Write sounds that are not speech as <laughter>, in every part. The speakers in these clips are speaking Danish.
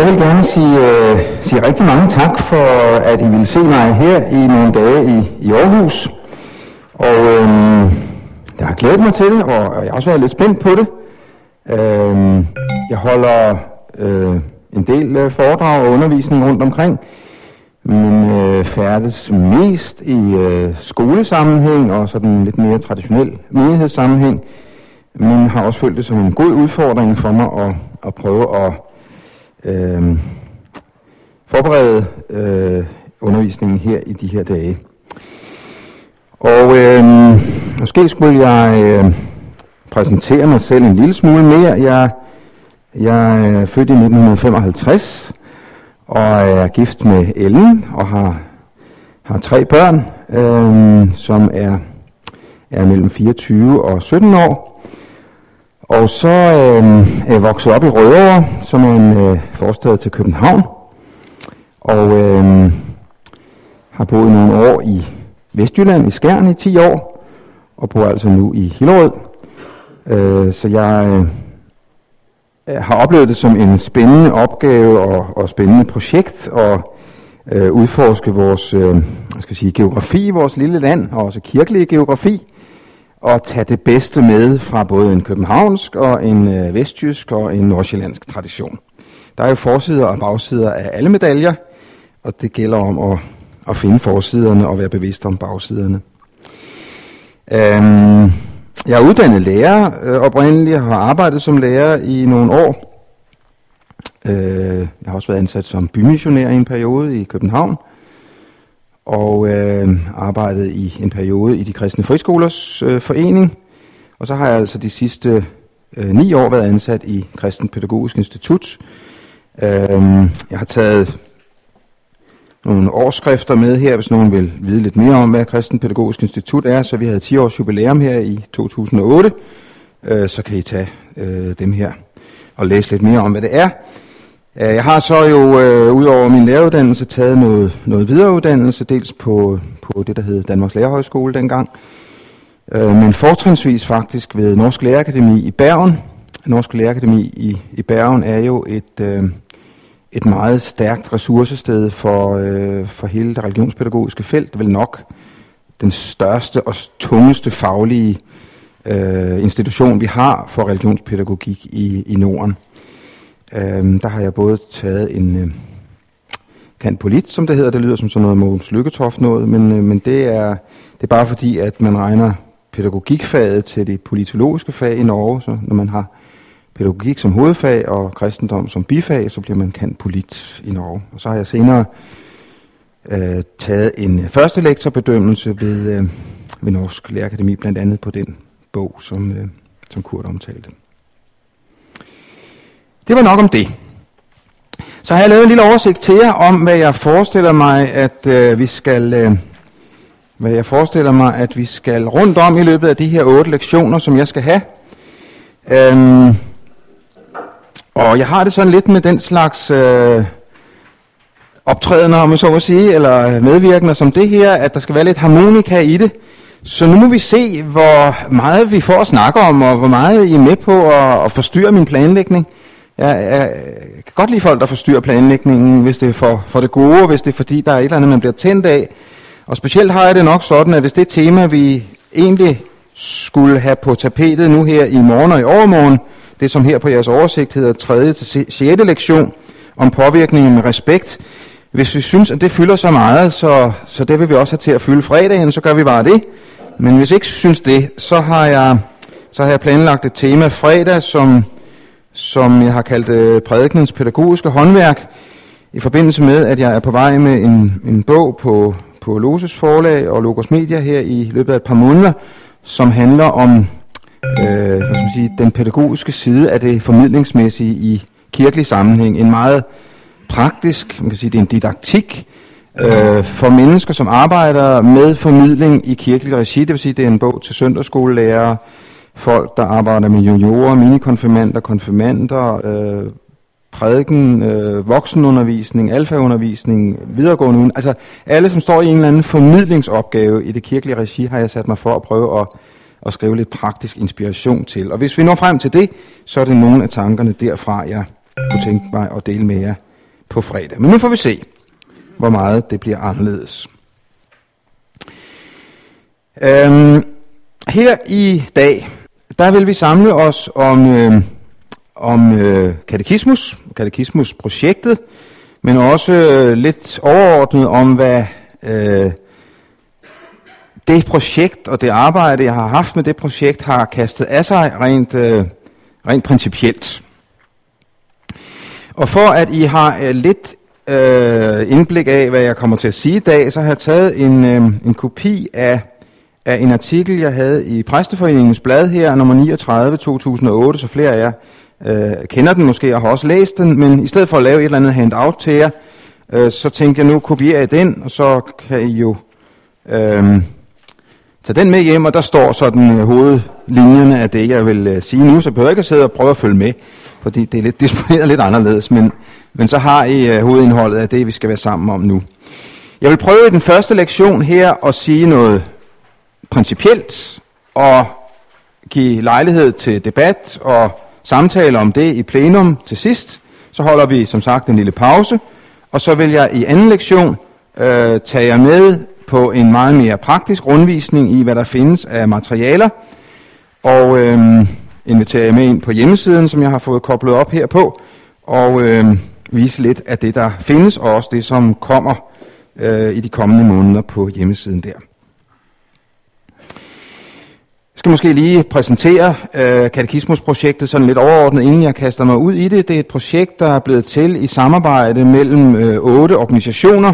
jeg vil gerne sige, øh, sige rigtig mange tak for, at I ville se mig her i nogle dage i, i Aarhus. Og øh, jeg har glædet mig til det, og jeg har også været lidt spændt på det. Øh, jeg holder øh, en del øh, foredrag og undervisning rundt omkring, men øh, færdes mest i øh, skolesammenhæng og sådan lidt mere traditionel menighedssammenhæng, men har også følt det som en god udfordring for mig at, at prøve at øh, forberede øh, undervisningen her i de her dage. Og øh, måske skulle jeg øh, præsentere mig selv en lille smule mere. Jeg, jeg er født i 1955 og er gift med Ellen og har, har tre børn, øh, som er, er mellem 24 og 17 år. Og så øh, er jeg vokset op i Rødovre, som er en øh, forstad til København. Og øh, har boet nogle år i Vestjylland, i Skjern i 10 år. Og bor altså nu i Hillerød. Øh, så jeg øh, har oplevet det som en spændende opgave og, og spændende projekt at øh, udforske vores øh, skal jeg sige, geografi i vores lille land, og også kirkelige geografi at tage det bedste med fra både en københavnsk og en øh, vestjysk og en nordsjællandsk tradition. Der er jo forsider og bagsider af alle medaljer, og det gælder om at, at finde forsiderne og være bevidst om bagsiderne. Øhm, jeg er uddannet lærer øh, oprindeligt og har arbejdet som lærer i nogle år. Øh, jeg har også været ansat som bymissionær i en periode i København og øh, arbejdet i en periode i de kristne friskolers øh, forening. Og så har jeg altså de sidste øh, ni år været ansat i Kristen Pædagogisk Institut. Øh, jeg har taget nogle årskrifter med her, hvis nogen vil vide lidt mere om, hvad Kristen Pædagogisk Institut er. Så vi havde 10 års jubilæum her i 2008. Øh, så kan I tage øh, dem her og læse lidt mere om, hvad det er. Øh, jeg har så jo øh, ud over min læreruddannelse taget noget, noget videreuddannelse, dels på, på det, der hed Danmarks Lærerhøjskole dengang, øh, men fortrinsvis faktisk ved Norsk Lærerakademi i Bergen. Norsk Lærerakademi i, i Bergen er jo et, øh, et meget stærkt ressourcested for, øh, for hele det religionspædagogiske felt. Vel nok den største og tungeste faglige øh, institution, vi har for religionspædagogik i, i Norden. Øhm, der har jeg både taget en øh, kan polit, som det hedder. Det lyder som sådan noget Mogens Lykketoft noget, men, øh, men det, er, det er bare fordi, at man regner pædagogikfaget til det politologiske fag i Norge. Så når man har pædagogik som hovedfag og kristendom som bifag, så bliver man kendt polit i Norge. Og så har jeg senere øh, taget en første lektorbedømmelse ved, øh, ved Norsk Lærerakademi, blandt andet på den bog, som, øh, som Kurt omtalte. Det var nok om det. Så har jeg lavet en lille oversigt til jer om, hvad jeg forestiller mig, at øh, vi skal... Øh, hvad jeg forestiller mig, at vi skal rundt om i løbet af de her otte lektioner, som jeg skal have. Øhm, og jeg har det sådan lidt med den slags øh, optrædener, om jeg så må sige, eller medvirkende som det her, at der skal være lidt harmonika i det. Så nu må vi se, hvor meget vi får at snakke om, og hvor meget I er med på at, at forstyrre min planlægning. Jeg, jeg kan godt lide folk, der forstyrrer planlægningen, hvis det er for, for det gode, hvis det er fordi, der er et eller andet, man bliver tændt af. Og specielt har jeg det nok sådan, at hvis det tema, vi egentlig skulle have på tapetet nu her i morgen og i overmorgen, det som her på jeres oversigt hedder 3. til 6. lektion, om påvirkningen med respekt. Hvis vi synes, at det fylder så meget, så, så det vil vi også have til at fylde fredagen, så gør vi bare det. Men hvis ikke synes det, så har jeg, så har jeg planlagt et tema fredag, som som jeg har kaldt øh, prædikens pædagogiske håndværk, i forbindelse med, at jeg er på vej med en, en bog på, på Loses forlag og Logos Media her i løbet af et par måneder, som handler om øh, hvad skal man sige, den pædagogiske side af det formidlingsmæssige i kirkelig sammenhæng. En meget praktisk, man kan sige, det er en didaktik øh, for mennesker, som arbejder med formidling i kirkelig regi. Det vil sige, det er en bog til søndagsskolelærere, folk, der arbejder med juniorer, minikonfirmander, konfirmander, øh, prædiken, øh, voksenundervisning, alfaundervisning, videregående Altså alle, som står i en eller anden formidlingsopgave i det kirkelige regi, har jeg sat mig for at prøve at, at skrive lidt praktisk inspiration til. Og hvis vi når frem til det, så er det nogle af tankerne derfra, jeg kunne tænke mig at dele med jer på fredag. Men nu får vi se, hvor meget det bliver anderledes. Øhm, her i dag, der vil vi samle os om, øh, om øh, katekismus, katekismusprojektet, men også øh, lidt overordnet om, hvad øh, det projekt og det arbejde, jeg har haft med det projekt, har kastet af sig rent, øh, rent principielt. Og for at I har øh, lidt øh, indblik af, hvad jeg kommer til at sige i dag, så har jeg taget en, øh, en kopi af, af en artikel, jeg havde i Præsteforeningens blad her, nummer 39 2008, så flere af jer øh, kender den måske og har også læst den, men i stedet for at lave et eller andet handout til jer, øh, så tænkte jeg nu kopiere jeg den, og så kan I jo øh, tage den med hjem, og der står sådan øh, hovedlinjerne af det, jeg vil øh, sige nu, så jeg ikke at sidde og prøve at følge med, fordi det er lidt <laughs> disponeret lidt anderledes, men, men så har I øh, hovedindholdet af det, vi skal være sammen om nu. Jeg vil prøve i den første lektion her at sige noget principielt, og give lejlighed til debat og samtale om det i plenum til sidst. Så holder vi som sagt en lille pause, og så vil jeg i anden lektion øh, tage jer med på en meget mere praktisk rundvisning i, hvad der findes af materialer, og øh, invitere jer med ind på hjemmesiden, som jeg har fået koblet op her på, og øh, vise lidt af det, der findes, og også det, som kommer øh, i de kommende måneder på hjemmesiden der. Jeg skal måske lige præsentere øh, katekismusprojektet sådan lidt overordnet, inden jeg kaster mig ud i det. Det er et projekt, der er blevet til i samarbejde mellem øh, otte organisationer,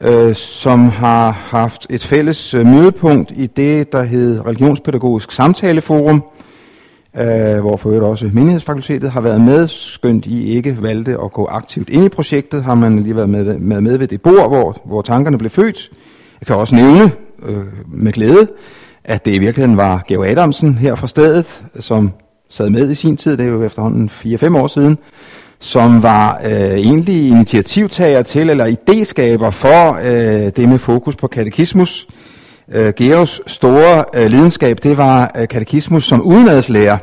øh, som har haft et fælles øh, mødepunkt i det, der hed Religionspædagogisk Samtaleforum, øh, hvor for øvrigt også Menighedsfakultetet har været med, skønt I ikke valgte at gå aktivt ind i projektet, har man lige været med, med, med ved det bord, hvor, hvor tankerne blev født. Jeg kan også nævne øh, med glæde, at det i virkeligheden var Georg Adamsen her fra stedet, som sad med i sin tid, det er jo efterhånden 4-5 år siden, som var øh, egentlig initiativtager til, eller idéskaber for øh, det med fokus på katekismus. Øh, Georgs store øh, lidenskab, det var øh, katekismus som udenadslærer.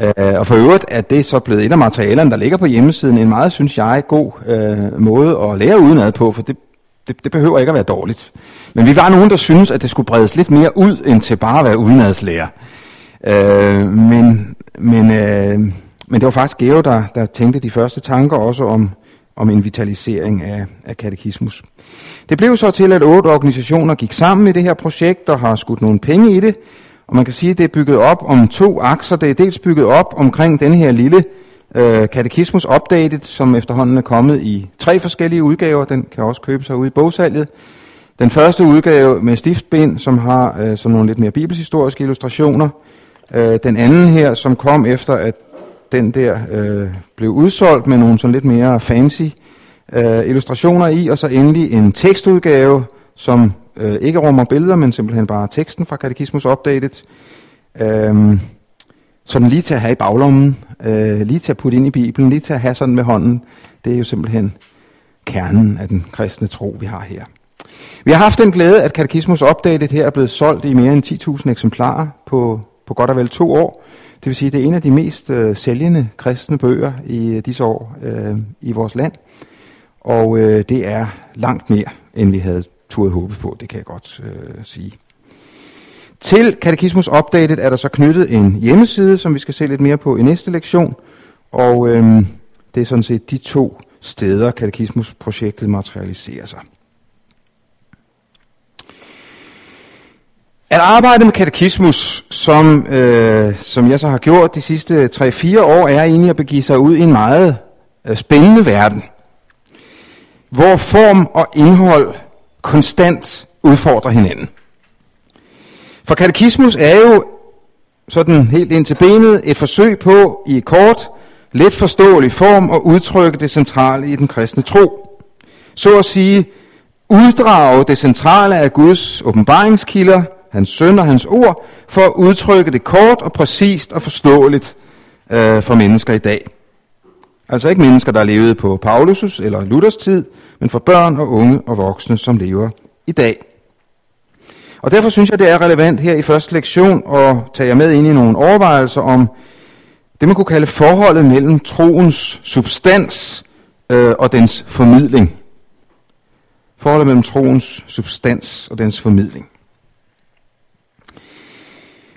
Øh, og for øvrigt er det så blevet et af materialerne, der ligger på hjemmesiden, en meget, synes jeg, god øh, måde at lære udenad på, for det, det, det behøver ikke at være dårligt. Men vi var nogen, der synes, at det skulle bredes lidt mere ud, end til bare at være udenadslærer. Øh, men, men, øh, men det var faktisk Geo, der, der tænkte de første tanker også om, om en vitalisering af, af katekismus. Det blev så til, at otte organisationer gik sammen i det her projekt og har skudt nogle penge i det. Og man kan sige, at det er bygget op om to akser. Det er dels bygget op omkring den her lille øh, Katekismus Updated, som efterhånden er kommet i tre forskellige udgaver. Den kan også købes herude i bogsalget. Den første udgave med stiftbind, som har øh, sådan nogle lidt mere bibelshistoriske illustrationer. Øh, den anden her, som kom efter, at den der øh, blev udsolgt med nogle sådan lidt mere fancy øh, illustrationer i, og så endelig en tekstudgave, som øh, ikke rummer billeder, men simpelthen bare teksten fra Katekismus Updated. Øh, sådan lige til at have i baglommen, øh, lige til at putte ind i Bibelen, lige til at have sådan med hånden. Det er jo simpelthen kernen af den kristne tro, vi har her. Vi har haft den glæde, at Katekismus Updated her er blevet solgt i mere end 10.000 eksemplarer på, på godt og vel to år. Det vil sige, at det er en af de mest øh, sælgende kristne bøger i øh, disse år øh, i vores land. Og øh, det er langt mere, end vi havde turde håbe på, det kan jeg godt øh, sige. Til Katekismus Updated er der så knyttet en hjemmeside, som vi skal se lidt mere på i næste lektion. Og øh, det er sådan set de to steder, Katekismus-projektet materialiserer sig. At arbejde med katekismus, som, øh, som jeg så har gjort de sidste 3-4 år, er egentlig at begive sig ud i en meget øh, spændende verden, hvor form og indhold konstant udfordrer hinanden. For katekismus er jo sådan helt ind til benet et forsøg på i kort, let forståelig form at udtrykke det centrale i den kristne tro. Så at sige, uddrage det centrale af Guds åbenbaringskilder – hans søn og hans ord, for at udtrykke det kort og præcist og forståeligt øh, for mennesker i dag. Altså ikke mennesker, der levede på Paulus' eller Luthers tid, men for børn og unge og voksne, som lever i dag. Og derfor synes jeg, det er relevant her i første lektion at tage jer med ind i nogle overvejelser om det, man kunne kalde forholdet mellem troens substans øh, og dens formidling. Forholdet mellem troens substans og dens formidling.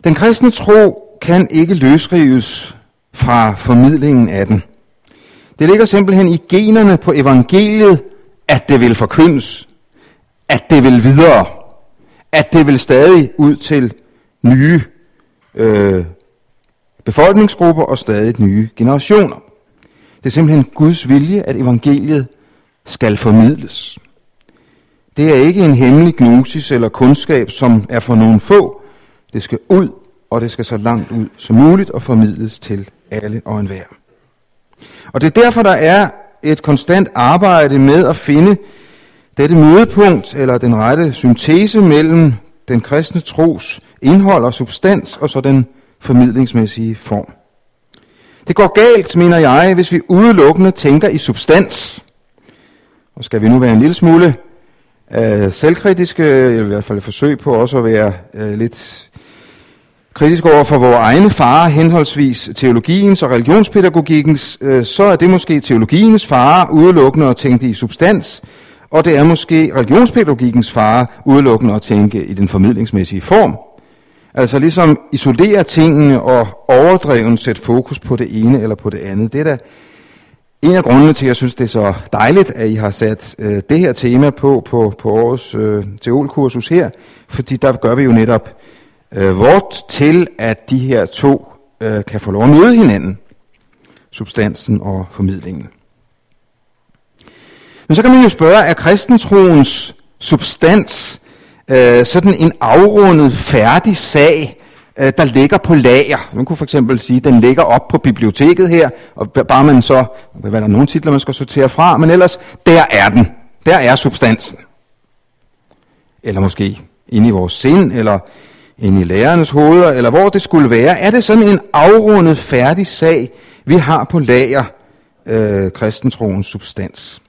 Den kristne tro kan ikke løsrives fra formidlingen af den. Det ligger simpelthen i generne på evangeliet, at det vil forkyndes, at det vil videre, at det vil stadig ud til nye øh, befolkningsgrupper og stadig nye generationer. Det er simpelthen Guds vilje, at evangeliet skal formidles. Det er ikke en hemmelig gnosis eller kundskab, som er for nogen få. Det skal ud, og det skal så langt ud som muligt og formidles til alle og enhver. Og det er derfor, der er et konstant arbejde med at finde dette mødepunkt, eller den rette syntese mellem den kristne tros indhold og substans, og så den formidlingsmæssige form. Det går galt, mener jeg, hvis vi udelukkende tænker i substans. Og skal vi nu være en lille smule øh, selvkritiske, eller i hvert fald et forsøg på også at være øh, lidt kritisk over for vores egne fare, henholdsvis teologiens og religionspædagogikkens, øh, så er det måske teologiens fare udelukkende at tænke i substans, og det er måske religionspædagogikkens fare udelukkende at tænke i den formidlingsmæssige form. Altså ligesom isolere tingene og overdreven sætte fokus på det ene eller på det andet. Det er da en af grundene til, at jeg synes, det er så dejligt, at I har sat øh, det her tema på på, på årets øh, teolkursus her, fordi der gør vi jo netop øh, vort til, at de her to øh, kan få lov at møde hinanden, substansen og formidlingen. Men så kan man jo spørge, er kristentroens substans øh, sådan en afrundet, færdig sag, øh, der ligger på lager? Man kunne for eksempel sige, at den ligger op på biblioteket her, og bare man så, hvad er der nogle titler, man skal sortere fra, men ellers, der er den. Der er substansen. Eller måske inde i vores sind, eller end i lærernes hoveder, eller hvor det skulle være. Er det sådan en afrundet, færdig sag, vi har på lager, øh, kristentroens substans?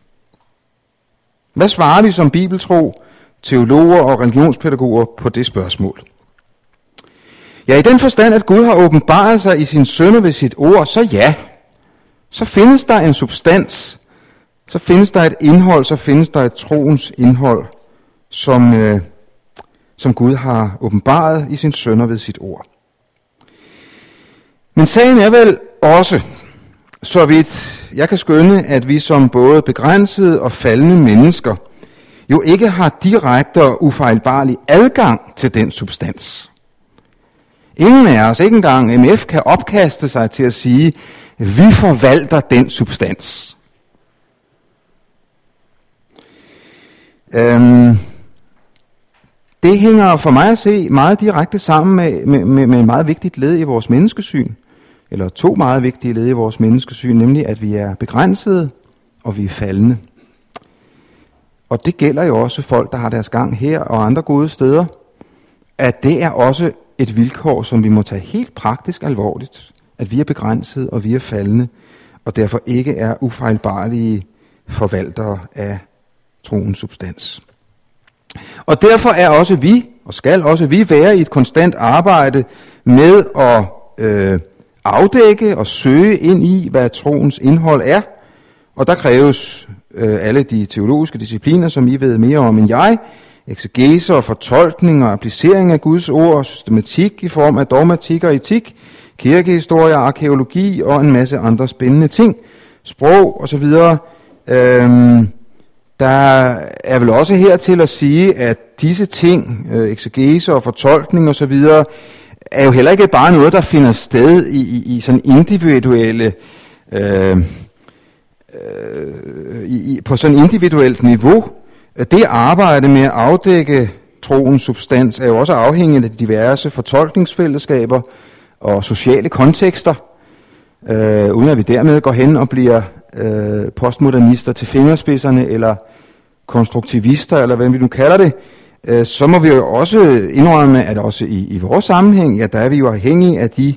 Hvad svarer vi som bibeltro, teologer og religionspædagoger på det spørgsmål? Ja, i den forstand, at Gud har åbenbaret sig i sin sønner ved sit ord, så ja, så findes der en substans, så findes der et indhold, så findes der et troens indhold, som, øh, som Gud har åbenbaret i sin sønner ved sit ord. Men sagen er vel også, så vidt jeg kan skønne, at vi som både begrænsede og faldende mennesker jo ikke har direkte og ufejlbarlig adgang til den substans. Ingen af os, ikke engang MF, kan opkaste sig til at sige, vi forvalter den substans. Øhm, det hænger for mig at se meget direkte sammen med, med, med, med et meget vigtigt led i vores menneskesyn eller to meget vigtige led i vores menneskesyn, nemlig at vi er begrænsede og vi er faldende. Og det gælder jo også folk, der har deres gang her og andre gode steder, at det er også et vilkår, som vi må tage helt praktisk alvorligt, at vi er begrænsede og vi er faldende, og derfor ikke er ufejlbarlige forvaltere af troens substans. Og derfor er også vi, og skal også vi være i et konstant arbejde med at øh, afdække og søge ind i, hvad troens indhold er. Og der kræves øh, alle de teologiske discipliner, som I ved mere om end jeg, eksegeser, og fortolkning og applicering af Guds ord og systematik i form af dogmatik og etik, kirkehistorie, arkeologi og en masse andre spændende ting, sprog osv. Øhm, der er vel også her til at sige, at disse ting, øh, eksegese og fortolkning osv., er jo heller ikke bare noget, der finder sted i, i, i sådan individuelle, øh, øh, i, på sådan individuelt niveau. Det arbejde med at afdække troens substans er jo også afhængigt af diverse fortolkningsfællesskaber og sociale kontekster, øh, uden at vi dermed går hen og bliver øh, postmodernister til fingerspidserne, eller konstruktivister, eller hvad vi nu kalder det, Øh, så må vi jo også indrømme, at også i, i vores sammenhæng, ja, der er vi jo afhængige af de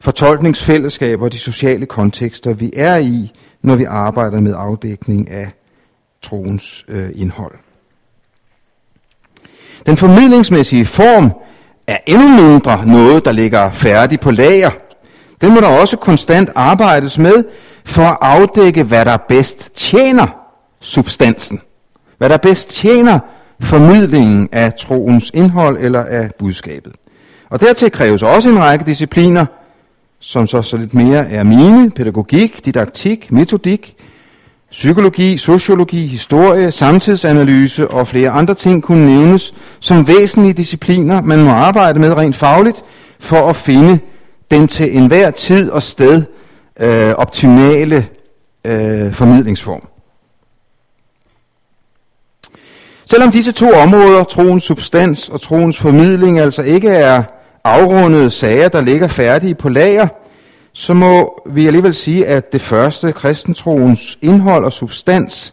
fortolkningsfællesskaber og de sociale kontekster, vi er i, når vi arbejder med afdækning af troens øh, indhold. Den formidlingsmæssige form er endnu mindre noget, der ligger færdig på lager. Den må der også konstant arbejdes med for at afdække, hvad der bedst tjener substansen. Hvad der bedst tjener formidlingen af troens indhold eller af budskabet. Og dertil kræves også en række discipliner, som så, så lidt mere er mine, pædagogik, didaktik, metodik, psykologi, sociologi, historie, samtidsanalyse og flere andre ting kunne nævnes som væsentlige discipliner, man må arbejde med rent fagligt for at finde den til enhver tid og sted øh, optimale øh, formidlingsform. Selvom disse to områder, troens substans og troens formidling, altså ikke er afrundede sager, der ligger færdige på lager, så må vi alligevel sige, at det første kristentroens indhold og substans,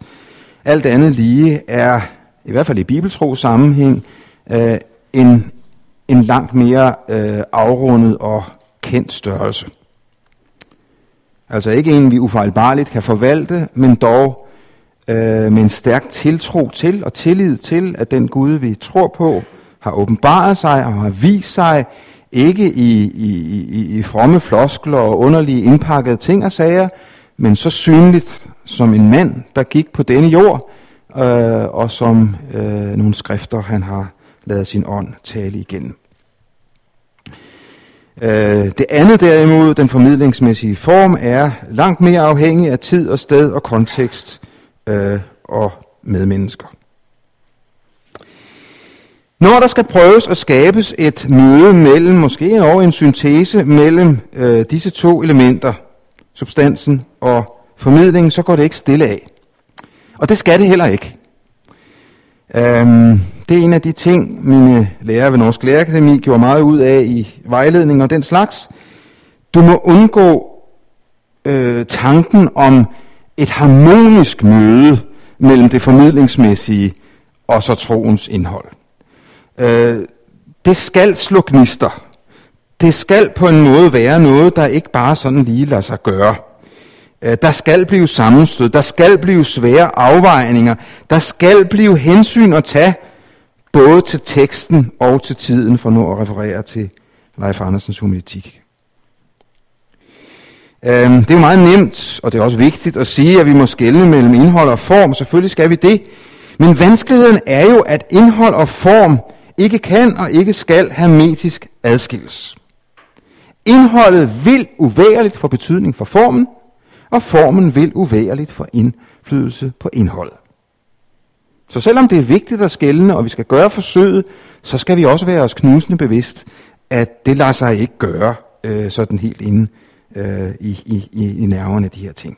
alt andet lige, er, i hvert fald i bibeltro sammenhæng, øh, en, en langt mere øh, afrundet og kendt størrelse. Altså ikke en, vi ufejlbarligt kan forvalte, men dog øh, med en stærk tiltro til og tillid til, at den Gud, vi tror på, har åbenbaret sig og har vist sig, ikke i, i, i, i fromme floskler og underlige indpakkede ting og sager, men så synligt som en mand, der gik på denne jord, øh, og som øh, nogle skrifter, han har lavet sin ånd tale igennem. Øh, det andet derimod, den formidlingsmæssige form, er langt mere afhængig af tid og sted og kontekst øh, og medmennesker. Når der skal prøves at skabes et møde mellem, måske og en syntese mellem øh, disse to elementer, substansen og formidlingen, så går det ikke stille af. Og det skal det heller ikke. Øhm, det er en af de ting, mine lærere ved Norsk Lærerakademi gjorde meget ud af i vejledning og den slags. Du må undgå øh, tanken om et harmonisk møde mellem det formidlingsmæssige og så troens indhold. Øh, det skal slå gnister. Det skal på en måde være noget, der ikke bare sådan lige lader sig gøre. Øh, der skal blive sammenstød, der skal blive svære afvejninger, der skal blive hensyn at tage både til teksten og til tiden, for nu at referere til Leif Andersens humanistik. Øhm, det er jo meget nemt, og det er også vigtigt at sige, at vi må skelne mellem indhold og form. Selvfølgelig skal vi det. Men vanskeligheden er jo, at indhold og form ikke kan og ikke skal hermetisk adskilles. Indholdet vil uværligt få betydning for formen, og formen vil uværligt få indflydelse på indholdet. Så selvom det er vigtigt at skælne, og vi skal gøre forsøget, så skal vi også være os knusende bevidst, at det lader sig ikke gøre øh, sådan helt inde øh, i, i, i nerverne de her ting.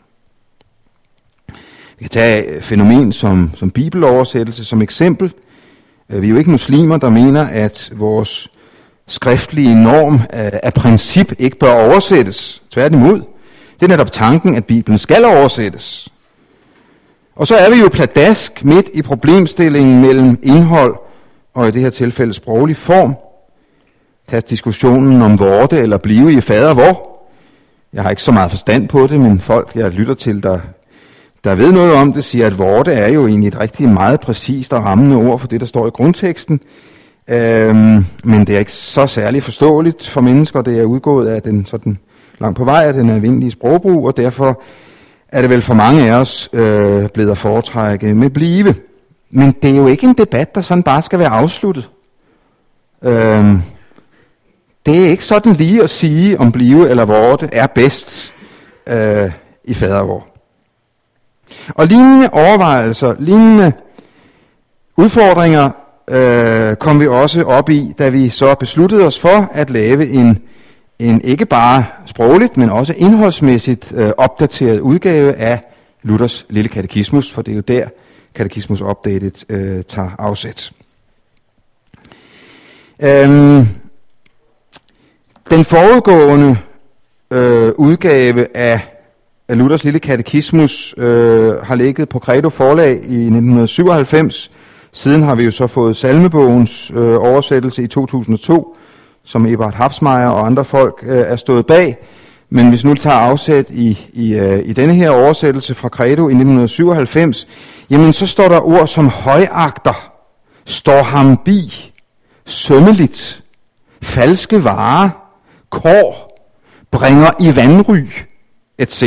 Vi kan tage fænomen som, som bibeloversættelse som eksempel. Øh, vi er jo ikke muslimer, der mener, at vores skriftlige norm øh, af princip ikke bør oversættes. Tværtimod. Det er netop tanken, at Bibelen skal oversættes. Og så er vi jo pladask midt i problemstillingen mellem indhold og i det her tilfælde sproglig form. Tag diskussionen om vorte eller blive i fader hvor. Jeg har ikke så meget forstand på det, men folk, jeg lytter til, der der ved noget om det, siger, at vorte er jo egentlig et rigtig meget præcist og rammende ord for det, der står i grundteksten. Øhm, men det er ikke så særligt forståeligt for mennesker. Det er udgået af den sådan langt på vej af den almindelige sprogbrug, og derfor er det vel for mange af os øh, blevet at foretrække med blive. Men det er jo ikke en debat, der sådan bare skal være afsluttet. Øh, det er ikke sådan lige at sige, om blive eller vorte er bedst øh, i fadervor. Og lignende overvejelser, lignende udfordringer øh, kom vi også op i, da vi så besluttede os for at lave en, en ikke bare sprogligt, men også indholdsmæssigt øh, opdateret udgave af Luthers lille katekismus, for det er jo der, katekismus updated øh, tager afsæt. Øhm, den forudgående øh, udgave af Luthers lille katekismus øh, har ligget på Credo forlag i 1997. Siden har vi jo så fået salmebogens øh, oversættelse i 2002, som Ebert Hapsmeier og andre folk øh, er stået bag. Men hvis nu tager afsæt i, i, øh, i denne her oversættelse fra Credo i 1997, jamen så står der ord som højagter, står ham bi, sømmeligt, falske varer, kår, bringer i vandry, etc.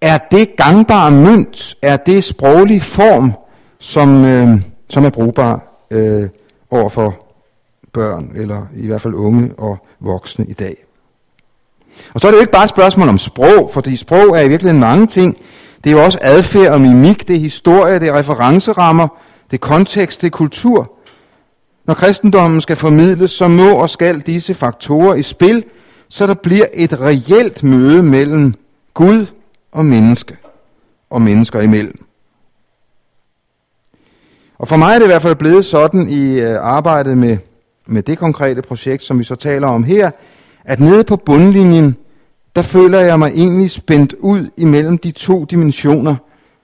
Er det gangbar mønt? Er det sproglig form, som, øh, som er brugbar øh, over for børn, eller i hvert fald unge og voksne i dag? Og så er det jo ikke bare et spørgsmål om sprog, fordi sprog er i virkeligheden mange ting. Det er jo også adfærd og mimik, det er historie, det er referencerammer, det er kontekst, det er kultur. Når kristendommen skal formidles, så må og skal disse faktorer i spil, så der bliver et reelt møde mellem Gud og menneske, og mennesker imellem. Og for mig er det i hvert fald blevet sådan i øh, arbejdet med, med det konkrete projekt, som vi så taler om her, at nede på bundlinjen, der føler jeg mig egentlig spændt ud imellem de to dimensioner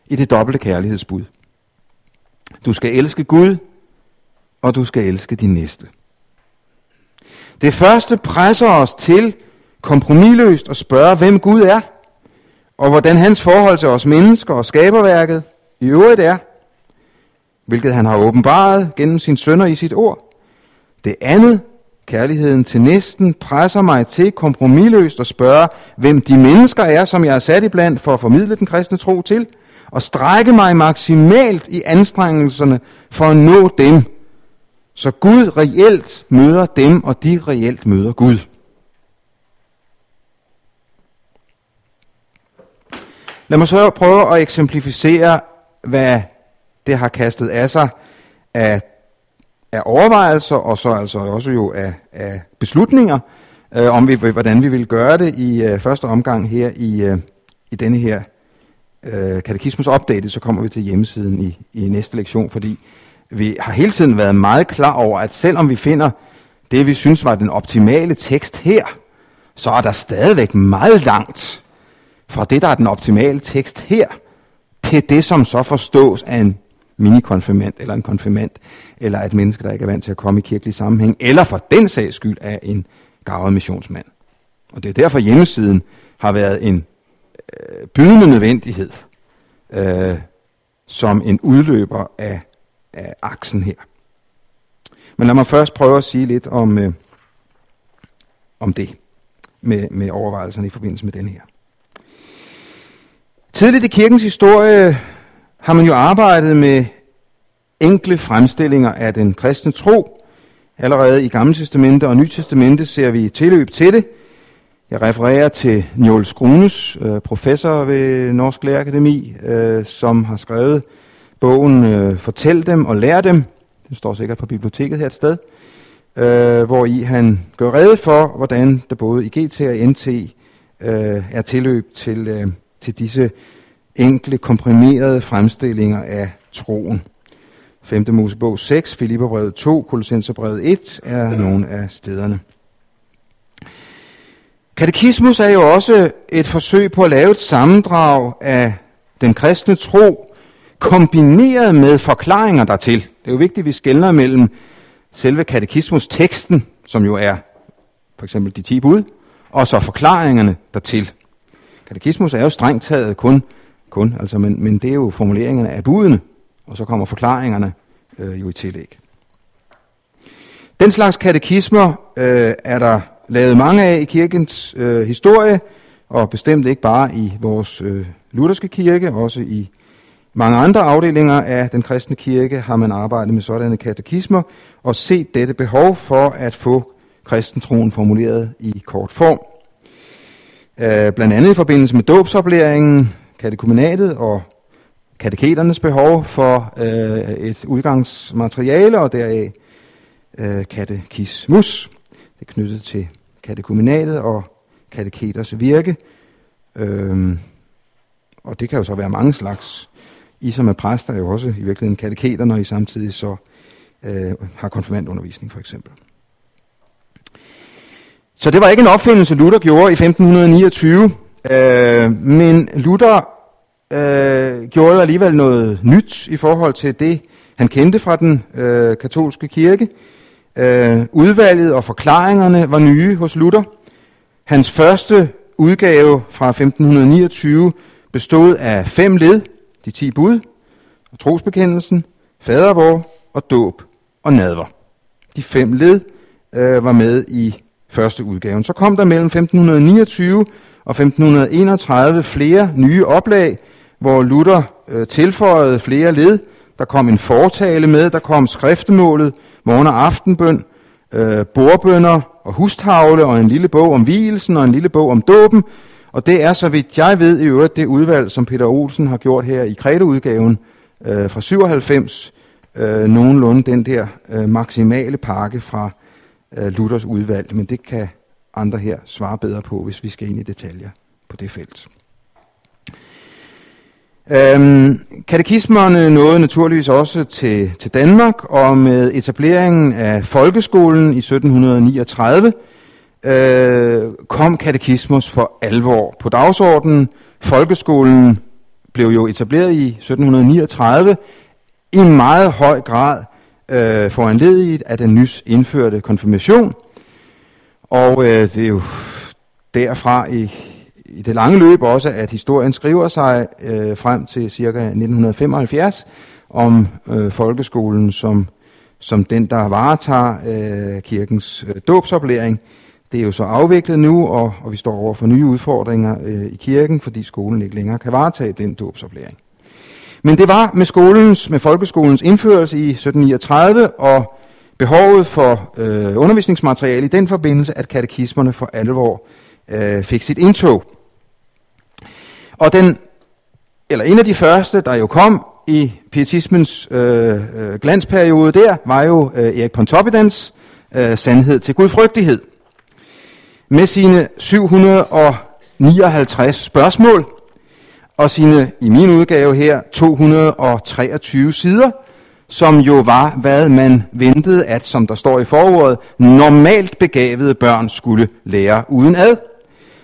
i det dobbelte kærlighedsbud. Du skal elske Gud, og du skal elske din næste. Det første presser os til kompromilløst at spørge, hvem Gud er, og hvordan hans forhold til os mennesker og skaberværket i øvrigt er, hvilket han har åbenbaret gennem sin sønner i sit ord. Det andet, kærligheden til næsten, presser mig til kompromilløst at spørge, hvem de mennesker er, som jeg er sat iblandt for at formidle den kristne tro til, og strække mig maksimalt i anstrengelserne for at nå dem, så Gud reelt møder dem, og de reelt møder Gud. Lad mig så prøve at eksemplificere, hvad det har kastet af sig af, af overvejelser, og så altså også jo af, af beslutninger, øh, om vi, hvordan vi vil gøre det i øh, første omgang her i, øh, i denne her øh, katekismus update, så kommer vi til hjemmesiden i, i næste lektion, fordi vi har hele tiden været meget klar over, at selvom vi finder det, vi synes var den optimale tekst her, så er der stadigvæk meget langt fra det, der er den optimale tekst her, til det, som så forstås af en minikonfirmand eller en konfirmand, eller et menneske, der ikke er vant til at komme i kirkelig sammenhæng, eller for den sags skyld af en gavet missionsmand. Og det er derfor hjemmesiden har været en øh, bydende nødvendighed øh, som en udløber af, af aksen her. Men lad mig først prøve at sige lidt om, øh, om det med, med overvejelserne i forbindelse med den her. Tidligt i kirkens historie har man jo arbejdet med enkle fremstillinger af den kristne tro. Allerede i Gamle Testamente og Nye Testamente ser vi tilløb til det. Jeg refererer til Njål Skrunes, øh, professor ved Norsk Lærerakademi, øh, som har skrevet bogen øh, Fortæl dem og lær dem. Den står sikkert på biblioteket her et sted. hvor i han gør rede for, hvordan der både i GT og NT er tilløb til til disse enkle, komprimerede fremstillinger af troen. 5. Mosebog 6, Filipperbrevet 2, Kolossenserbrevet 1 er nogle af stederne. Katekismus er jo også et forsøg på at lave et sammendrag af den kristne tro, kombineret med forklaringer dertil. Det er jo vigtigt, at vi skældner mellem selve katekismus-teksten, som jo er for eksempel de 10 bud, og så forklaringerne dertil. Katekismus er jo strengt taget kun, kun altså, men, men det er jo formuleringerne af budene, og så kommer forklaringerne øh, jo i tillæg. Den slags katekismer øh, er der lavet mange af i kirkens øh, historie, og bestemt ikke bare i vores øh, lutherske kirke, også i mange andre afdelinger af den kristne kirke har man arbejdet med sådanne katekismer og set dette behov for at få kristentroen formuleret i kort form. Øh, blandt andet i forbindelse med dåbsoplæringen, katekumenatet og kateketernes behov for øh, et udgangsmateriale, og deraf øh, katekismus. Det er knyttet til katekumenatet og kateketers virke. Øhm, og det kan jo så være mange slags. I som er præster er jo også i virkeligheden kateketer, når I samtidig så øh, har konfirmandundervisning for eksempel. Så det var ikke en opfindelse, Luther gjorde i 1529, øh, men Luther øh, gjorde alligevel noget nyt i forhold til det, han kendte fra den øh, katolske kirke. Øh, udvalget og forklaringerne var nye hos Luther. Hans første udgave fra 1529 bestod af fem led, de ti bud, og trosbekendelsen, fadervor og dåb og nadver. De fem led øh, var med i første udgaven. Så kom der mellem 1529 og 1531 flere nye oplag, hvor Luther øh, tilføjede flere led. Der kom en fortale med, der kom skriftemålet, morgen- og aftenbøn, øh, bordbønder og hustavle og en lille bog om hvielsen og en lille bog om dåben. Og det er, så vidt jeg ved, i øvrigt det udvalg, som Peter Olsen har gjort her i Kredeudgaven øh, fra 97, øh, nogenlunde den der øh, maksimale pakke fra øh, Luthers udvalg. Men det kan andre her svare bedre på, hvis vi skal ind i detaljer på det felt. Øhm, katekismerne nåede naturligvis også til, til Danmark, og med etableringen af folkeskolen i 1739 øh, kom katekismus for alvor på dagsordenen. Folkeskolen blev jo etableret i 1739 i en meget høj grad øh, foranlediget af den nys indførte konfirmation. Og øh, det er jo derfra i, i det lange løb også, at historien skriver sig øh, frem til ca. 1975 om øh, folkeskolen som, som den, der varetager øh, kirkens øh, dåbsoplæring. Det er jo så afviklet nu, og, og vi står over for nye udfordringer øh, i kirken, fordi skolen ikke længere kan varetage den dåbsoplæring. Men det var med skolens, med folkeskolens indførelse i 1739 og behovet for øh, undervisningsmateriale i den forbindelse, at katekismerne for alvor øh, fik sit indtog. Og den, eller en af de første, der jo kom i pietismens øh, øh, glansperiode der, var jo øh, Erik Pontoppidans øh, sandhed til gudfrygtighed. Med sine 759 spørgsmål, og sine, i min udgave her, 223 sider, som jo var, hvad man ventede, at, som der står i forordet, normalt begavede børn skulle lære uden ad.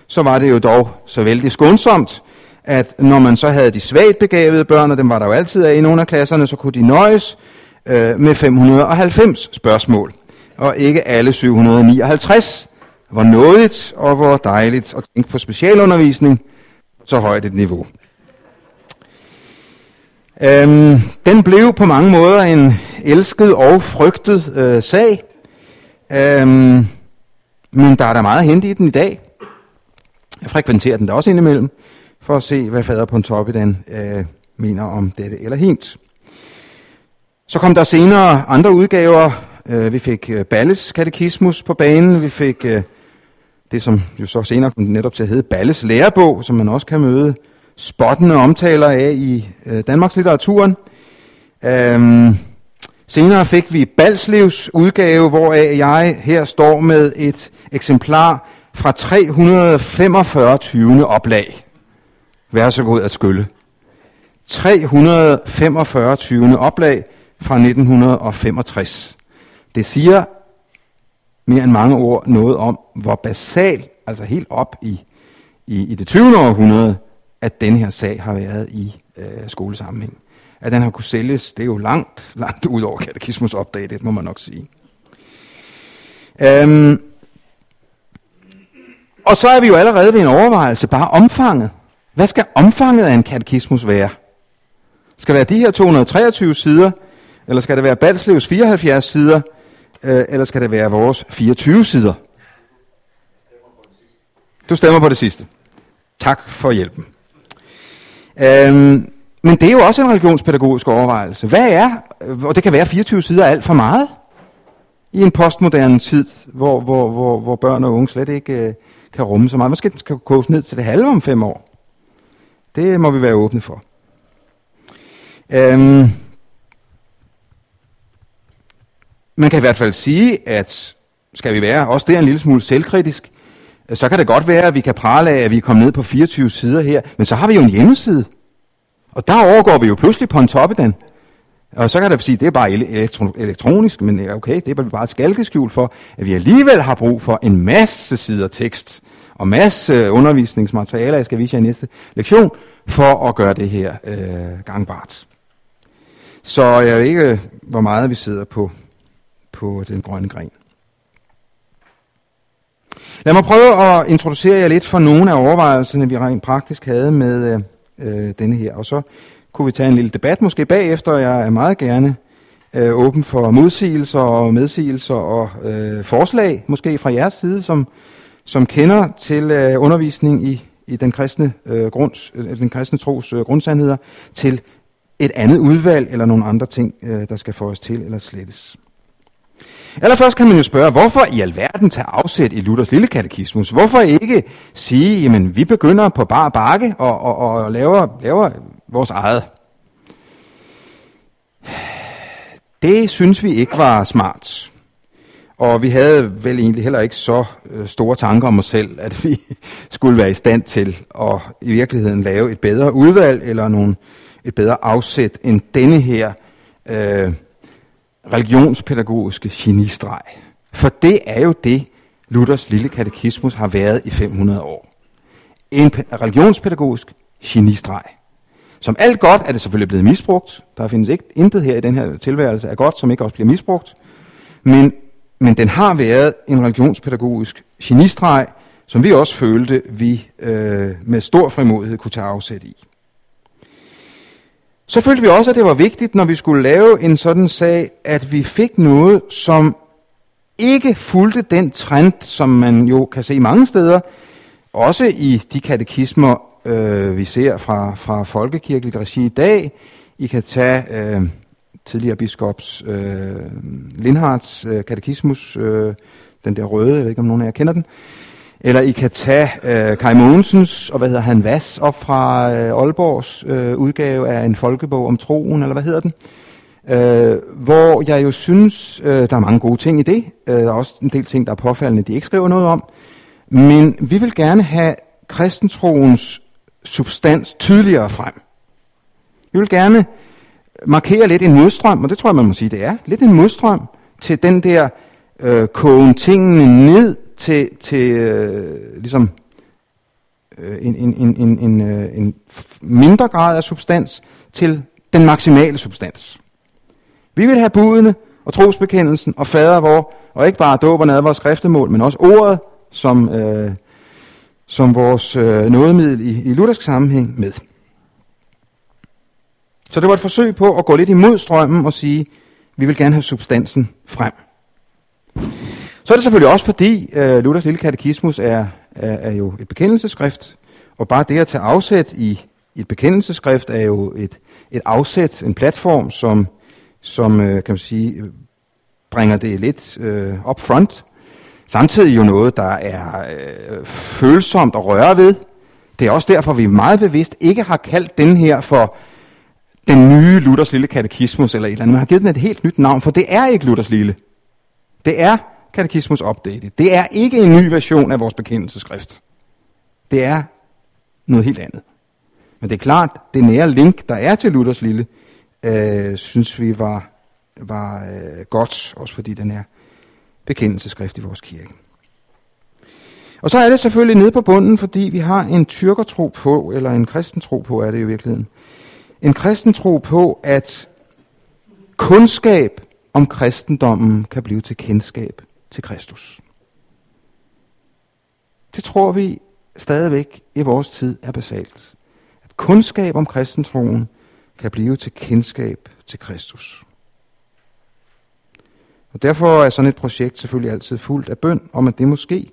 Så var det jo dog så vældig skånsomt, at når man så havde de svagt begavede børn, og dem var der jo altid af i nogle af klasserne, så kunne de nøjes øh, med 590 spørgsmål, og ikke alle 759. Hvor nådigt og hvor dejligt at tænke på specialundervisning så højt et niveau. Øhm, den blev på mange måder en elsket og frygtet øh, sag. Øhm, men der er der meget hente i den i dag. Jeg frekventerer den da også indimellem, for at se, hvad fader Pontoppidan øh, mener om dette eller hint. Så kom der senere andre udgaver. Øh, vi fik øh, Balles katekismus på banen. Vi fik øh, det, som jo så senere kom netop til at hedde Balles lærebog, som man også kan møde spottende omtaler af i øh, Danmarks litteraturen. Øhm, senere fik vi Balslevs udgave, hvor jeg her står med et eksemplar fra 345. 20. oplag. Vær så god at skylle. 345. 20. oplag fra 1965. Det siger mere end mange ord noget om, hvor basal, altså helt op i, i, i det 20. århundrede, at den her sag har været i øh, skolesammenhæng. At den har kunne sælges, det er jo langt, langt ud over katekismus opdaget, det må man nok sige. Øhm, og så er vi jo allerede ved en overvejelse, bare omfanget. Hvad skal omfanget af en katekismus være? Skal det være de her 223 sider, eller skal det være Balslevs 74 sider, øh, eller skal det være vores 24 sider? Du stemmer på det sidste. Tak for hjælpen. Øhm, men det er jo også en religionspædagogisk overvejelse. Hvad er, og det kan være 24 sider alt for meget, i en postmoderne tid, hvor, hvor, hvor, hvor børn og unge slet ikke øh, kan rumme så meget. Måske den skal koges ned til det halve om fem år. Det må vi være åbne for. Øhm, man kan i hvert fald sige, at skal vi være også der en lille smule selvkritisk, så kan det godt være, at vi kan prale af, at vi er kommet ned på 24 sider her, men så har vi jo en hjemmeside. Og der overgår vi jo pludselig på en den. Og så kan det sige, at det er bare elektro- elektronisk, men øh, okay, det er bare et skalkeskjul for, at vi alligevel har brug for en masse sider tekst og masse undervisningsmaterialer, jeg skal vise jer i næste lektion, for at gøre det her øh, gangbart. Så jeg ved ikke, øh, hvor meget vi sidder på, på den grønne gren. Lad mig prøve at introducere jer lidt for nogle af overvejelserne, vi rent praktisk havde med øh, øh, denne her. Og så kunne vi tage en lille debat måske bagefter, jeg er meget gerne øh, åben for modsigelser og medsigelser og øh, forslag, måske fra jeres side, som, som kender til øh, undervisning i, i den kristne, øh, grunds, øh, den kristne tros øh, grundsandheder, til et andet udvalg eller nogle andre ting, øh, der skal få os til eller slettes. Allerførst kan man jo spørge, hvorfor i alverden tage afsæt i Luthers lille katekismus? Hvorfor ikke sige, jamen vi begynder på bar bakke og, og, og laver, laver vores eget? Det synes vi ikke var smart. Og vi havde vel egentlig heller ikke så øh, store tanker om os selv, at vi <laughs> skulle være i stand til at i virkeligheden lave et bedre udvalg eller nogle, et bedre afsæt end denne her øh, religionspædagogiske genistreg. For det er jo det, Luthers lille katekismus har været i 500 år. En religionspædagogisk genistreg. Som alt godt er det selvfølgelig blevet misbrugt. Der findes ikke intet her i den her tilværelse af godt, som ikke også bliver misbrugt. Men, men den har været en religionspædagogisk genistreg, som vi også følte, vi øh, med stor frimodighed kunne tage afsæt i. Så følte vi også, at det var vigtigt, når vi skulle lave en sådan sag, at vi fik noget, som ikke fulgte den trend, som man jo kan se mange steder, også i de katekismer, øh, vi ser fra, fra folkekirkeligt regi i dag. I kan tage øh, tidligere biskops øh, Lindhards øh, katekismus, øh, den der røde, jeg ved ikke om nogen af jer kender den. Eller I kan tage øh, Kai Mogensens, og hvad hedder han, Vas, op fra øh, Aalborgs øh, udgave af en folkebog om troen, eller hvad hedder den? Øh, hvor jeg jo synes, øh, der er mange gode ting i det. Øh, der er også en del ting, der er påfaldende, de ikke skriver noget om. Men vi vil gerne have kristentroens substans tydeligere frem. Vi vil gerne markere lidt en modstrøm, og det tror jeg, man må sige, det er. Lidt en modstrøm til den der øh, kogen tingene ned til, til øh, ligesom øh, en, en, en, en, en, øh, en mindre grad af substans til den maksimale substans. Vi vil have budene og trosbekendelsen og fader vor, og ikke bare dåb og nadver skriftemål, men også ordet som, øh, som vores øh, nådemiddel i, i luthersk sammenhæng med. Så det var et forsøg på at gå lidt imod strømmen og sige, vi vil gerne have substansen frem. Så er det selvfølgelig også fordi, øh, Luthers lille katekismus er, er, er jo et bekendelseskrift, og bare det at tage afsæt i et bekendelseskrift er jo et, et afsæt, en platform, som, som øh, kan man sige, bringer det lidt øh, up front. Samtidig jo noget, der er øh, følsomt at røre ved. Det er også derfor, vi meget bevidst ikke har kaldt den her for den nye Luthers lille katekismus eller et eller andet. Man har givet den et helt nyt navn, for det er ikke Luthers lille. Det er katekismus updated. Det er ikke en ny version af vores bekendelseskrift. Det er noget helt andet. Men det er klart, det nære link, der er til Luthers lille, øh, synes vi var, var øh, godt, også fordi den er bekendelseskrift i vores kirke. Og så er det selvfølgelig nede på bunden, fordi vi har en tyrkertro på, eller en kristentro på, er det i virkeligheden. En kristentro på, at kundskab om kristendommen kan blive til kendskab til Kristus. Det tror vi stadigvæk i vores tid er basalt. At kundskab om kristentroen kan blive til kendskab til Kristus. Og derfor er sådan et projekt selvfølgelig altid fuldt af bøn om, at det måske,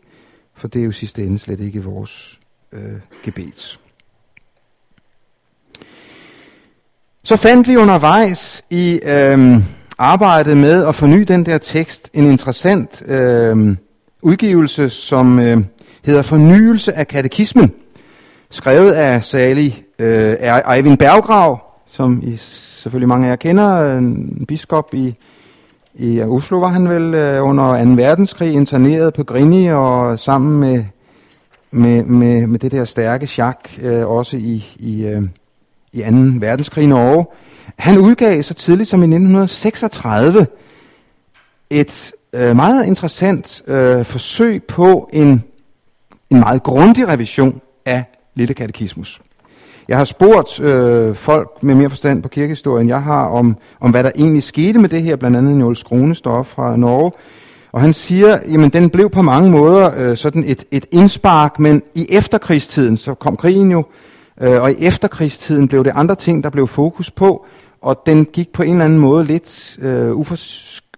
for det er jo sidste ende slet ikke vores øh, gebet. Så fandt vi undervejs i øh, arbejde med at forny den der tekst en interessant øh, udgivelse, som øh, hedder Fornyelse af katekismen, skrevet af salig øh, Eivind Berggrav, som I selvfølgelig mange af jer kender, en biskop i i Oslo var han vel øh, under 2. verdenskrig interneret på Grini og sammen med, med, med, med det der stærke chak øh, også i, i, øh, i 2. verdenskrig i Norge. Han udgav så tidligt som i 1936 et øh, meget interessant øh, forsøg på en, en meget grundig revision af Lille Katekismus. Jeg har spurgt øh, folk med mere forstand på kirkehistorien, jeg har, om, om hvad der egentlig skete med det her, blandt andet Njål Skronestof fra Norge. Og han siger, jamen den blev på mange måder øh, sådan et, et indspark, men i efterkrigstiden, så kom krigen jo, øh, og i efterkrigstiden blev det andre ting, der blev fokus på, og den gik på en eller anden måde lidt øh, ufor,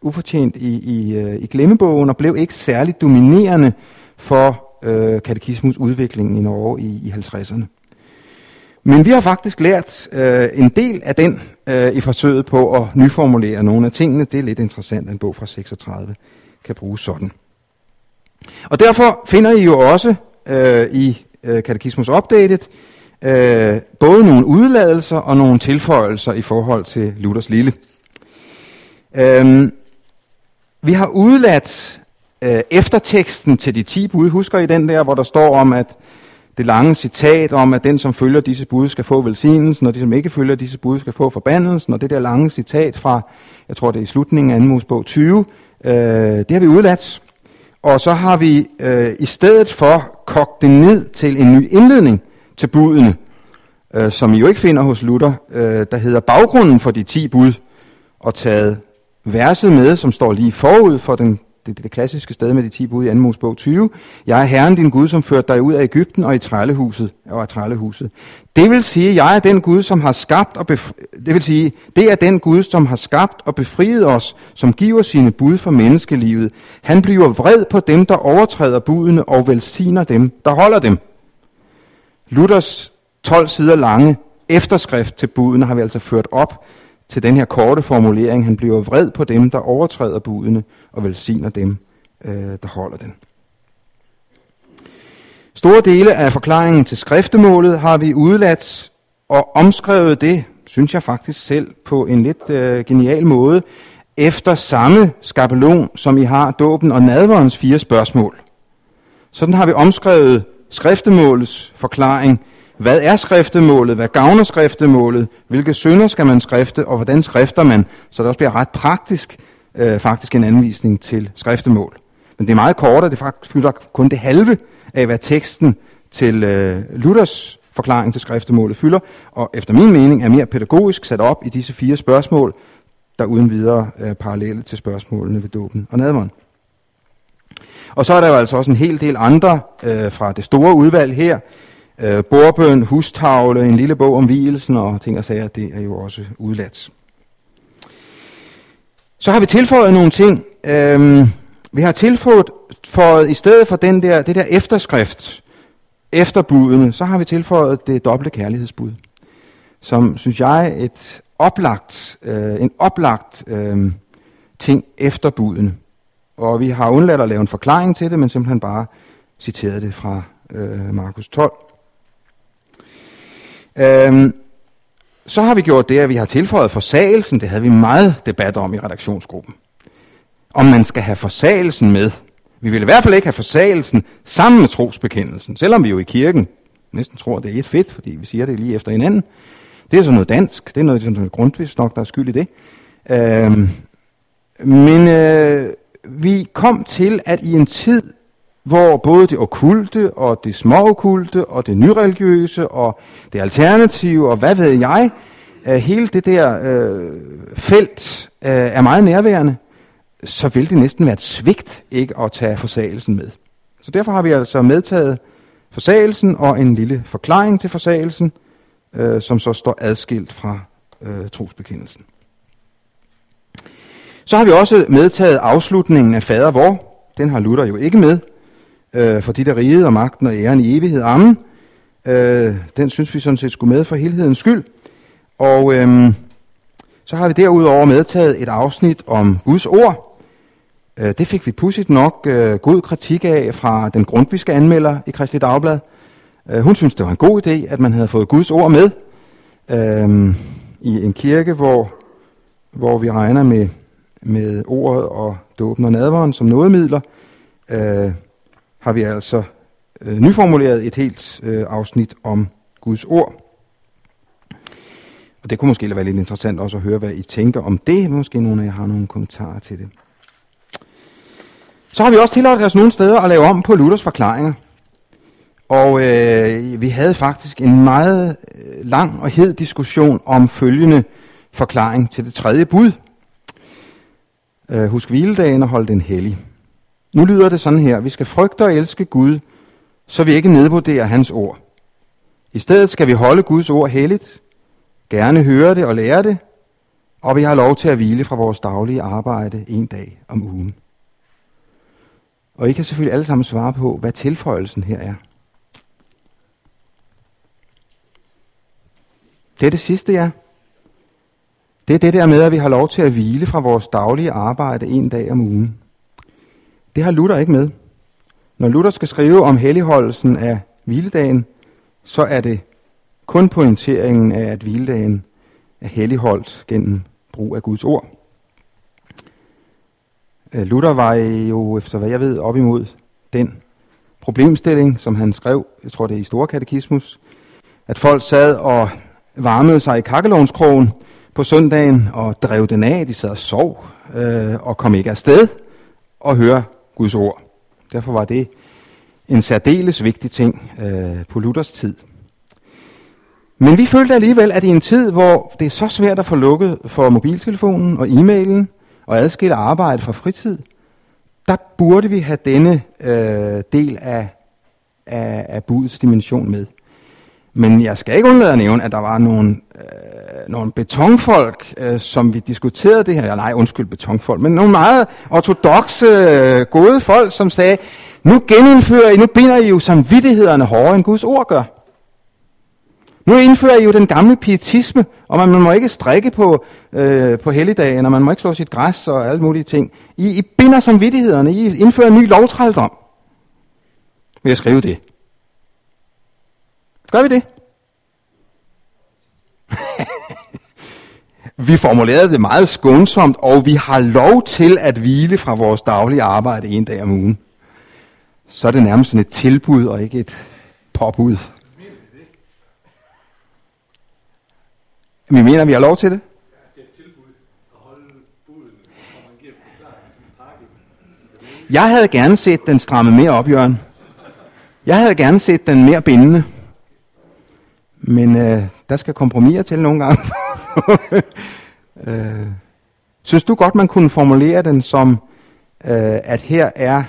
ufortjent i, i, øh, i glemmebogen, og blev ikke særligt dominerende for øh, katekismus i Norge i, i 50'erne. Men vi har faktisk lært øh, en del af den øh, i forsøget på at nyformulere nogle af tingene. Det er lidt interessant, at en bog fra 36 kan bruges sådan. Og derfor finder I jo også øh, i øh, Katekismus Updated øh, både nogle udladelser og nogle tilføjelser i forhold til Luthers lille. Øh, vi har udladt øh, efterteksten til de 10 bud. Husker I den der, hvor der står om, at det lange citat om, at den, som følger disse bud, skal få velsignelsen, og de, som ikke følger disse bud, skal få forbandelsen, og det der lange citat fra, jeg tror det er i slutningen af 2. Mosebog 20, øh, det har vi udladt. Og så har vi øh, i stedet for kogt det ned til en ny indledning til budene, øh, som I jo ikke finder hos Luther, øh, der hedder baggrunden for de 10 bud, og taget verset med, som står lige forud for den det, det, det klassiske sted med de 10 bud i 2. Mosebog 20. Jeg er Herren din Gud, som førte dig ud af Ægypten og i trællehuset. Og af trællehuset. Det vil sige, jeg er den Gud, som har skabt og bef- det vil sige, det er den Gud, som har skabt og befriet os, som giver sine bud for menneskelivet. Han bliver vred på dem, der overtræder budene og velsigner dem, der holder dem. Luthers 12 sider lange efterskrift til budene har vi altså ført op til den her korte formulering, han bliver vred på dem, der overtræder budene, og velsigner dem, øh, der holder den. Store dele af forklaringen til skriftemålet har vi udladt og omskrevet det, synes jeg faktisk selv, på en lidt øh, genial måde, efter samme skabelon, som I har dåben og nadverens fire spørgsmål. Sådan har vi omskrevet skriftemålets forklaring hvad er skriftemålet? Hvad gavner skriftemålet? Hvilke synder skal man skrifte? Og hvordan skrifter man? Så det også bliver ret praktisk øh, faktisk en anvisning til skriftemål. Men det er meget kort, og det fylder kun det halve af, hvad teksten til øh, Luthers forklaring til skriftemålet fylder, og efter min mening er mere pædagogisk sat op i disse fire spørgsmål, der uden videre er parallelle til spørgsmålene ved dåben og nadvånd. Og så er der jo altså også en hel del andre øh, fra det store udvalg her, Øh, bordbøn, hustavle, en lille bog om hvielsen og ting og sager, det er jo også udladt. Så har vi tilføjet nogle ting. Øhm, vi har tilføjet, for, i stedet for den der, det der efterskrift, efterbudene, så har vi tilføjet det dobbelte kærlighedsbud, som synes jeg et oplagt, øh, en oplagt øh, ting efter budene. Og vi har undladt at lave en forklaring til det, men simpelthen bare citeret det fra øh, Markus 12. Øhm, så har vi gjort det, at vi har tilføjet forsagelsen. Det havde vi meget debat om i redaktionsgruppen. Om man skal have forsagelsen med. Vi vil i hvert fald ikke have forsagelsen sammen med trosbekendelsen, selvom vi jo i kirken næsten tror, det er et fedt, fordi vi siger det lige efter hinanden. Det er så noget dansk, det er noget, noget grundvis nok, der er skyld i det. Øhm, men øh, vi kom til, at i en tid, hvor både det okulte og det småokulte og det nyreligiøse og det alternative og hvad ved jeg, øh, hele det der øh, felt øh, er meget nærværende, så vil det næsten være et svigt ikke at tage forsagelsen med. Så derfor har vi altså medtaget forsagelsen og en lille forklaring til forsagelsen, øh, som så står adskilt fra øh, trosbekendelsen. Så har vi også medtaget afslutningen af fader vor. Den har Luther jo ikke med øh, for de der rige og magten og æren i evighed. Amen. Øh, den synes vi sådan set skulle med for helhedens skyld. Og øh, så har vi derudover medtaget et afsnit om Guds ord. Øh, det fik vi pudsigt nok øh, god kritik af fra den grundviske anmelder i Kristelig Dagblad. Øh, hun synes, det var en god idé, at man havde fået Guds ord med øh, i en kirke, hvor, hvor vi regner med, med ordet og dåben og nadveren som nådemidler. Øh, har vi altså øh, nyformuleret et helt øh, afsnit om Guds ord. Og det kunne måske være lidt interessant også at høre, hvad I tænker om det. Måske nogle af jer har nogle kommentarer til det. Så har vi også tilladt os nogle steder at lave om på Luthers forklaringer. Og øh, vi havde faktisk en meget øh, lang og hed diskussion om følgende forklaring til det tredje bud. Øh, husk hviledagen og hold den hellig. Nu lyder det sådan her. Vi skal frygte og elske Gud, så vi ikke nedvurderer hans ord. I stedet skal vi holde Guds ord helligt, gerne høre det og lære det, og vi har lov til at hvile fra vores daglige arbejde en dag om ugen. Og I kan selvfølgelig alle sammen svare på, hvad tilføjelsen her er. Det er det sidste, ja. Det er det der med, at vi har lov til at hvile fra vores daglige arbejde en dag om ugen. Det har Luther ikke med. Når Luther skal skrive om helligholdelsen af hviledagen, så er det kun pointeringen af, at hviledagen er helligholdt gennem brug af Guds ord. Øh, Luther var jo, efter hvad jeg ved, op imod den problemstilling, som han skrev, jeg tror det er i Store Katekismus, at folk sad og varmede sig i kakkelovnskrogen på søndagen og drev den af. De sad og sov øh, og kom ikke afsted og høre Guds ord. Derfor var det en særdeles vigtig ting øh, på Luthers tid. Men vi følte alligevel, at i en tid, hvor det er så svært at få lukket for mobiltelefonen og e-mailen og adskille arbejde fra fritid, der burde vi have denne øh, del af, af, af budets dimension med. Men jeg skal ikke undlade at nævne, at der var nogle, øh, nogle betonfolk, øh, som vi diskuterede det her. Ja, nej, undskyld betonfolk, men nogle meget ortodoxe, øh, gode folk, som sagde, nu genindfører I, nu binder I jo samvittighederne hårdere end Guds ord gør. Nu indfører I jo den gamle pietisme, og man, man må ikke strikke på, øh, på helligdagen, og man må ikke slå sit græs og alle mulige ting. I, I binder samvittighederne, I indfører en ny lovtrældom. Vil jeg skrive det? Gør vi det? <laughs> vi formulerede det meget skånsomt, og vi har lov til at hvile fra vores daglige arbejde en dag om ugen. Så er det nærmest sådan et tilbud og ikke et påbud. Vi mener, vi har lov til det? Jeg havde gerne set den stramme mere op, Jørgen. Jeg havde gerne set den mere bindende. Men øh, der skal kompromiser til nogle gange. <laughs> øh, synes du godt, man kunne formulere den som, øh, at her er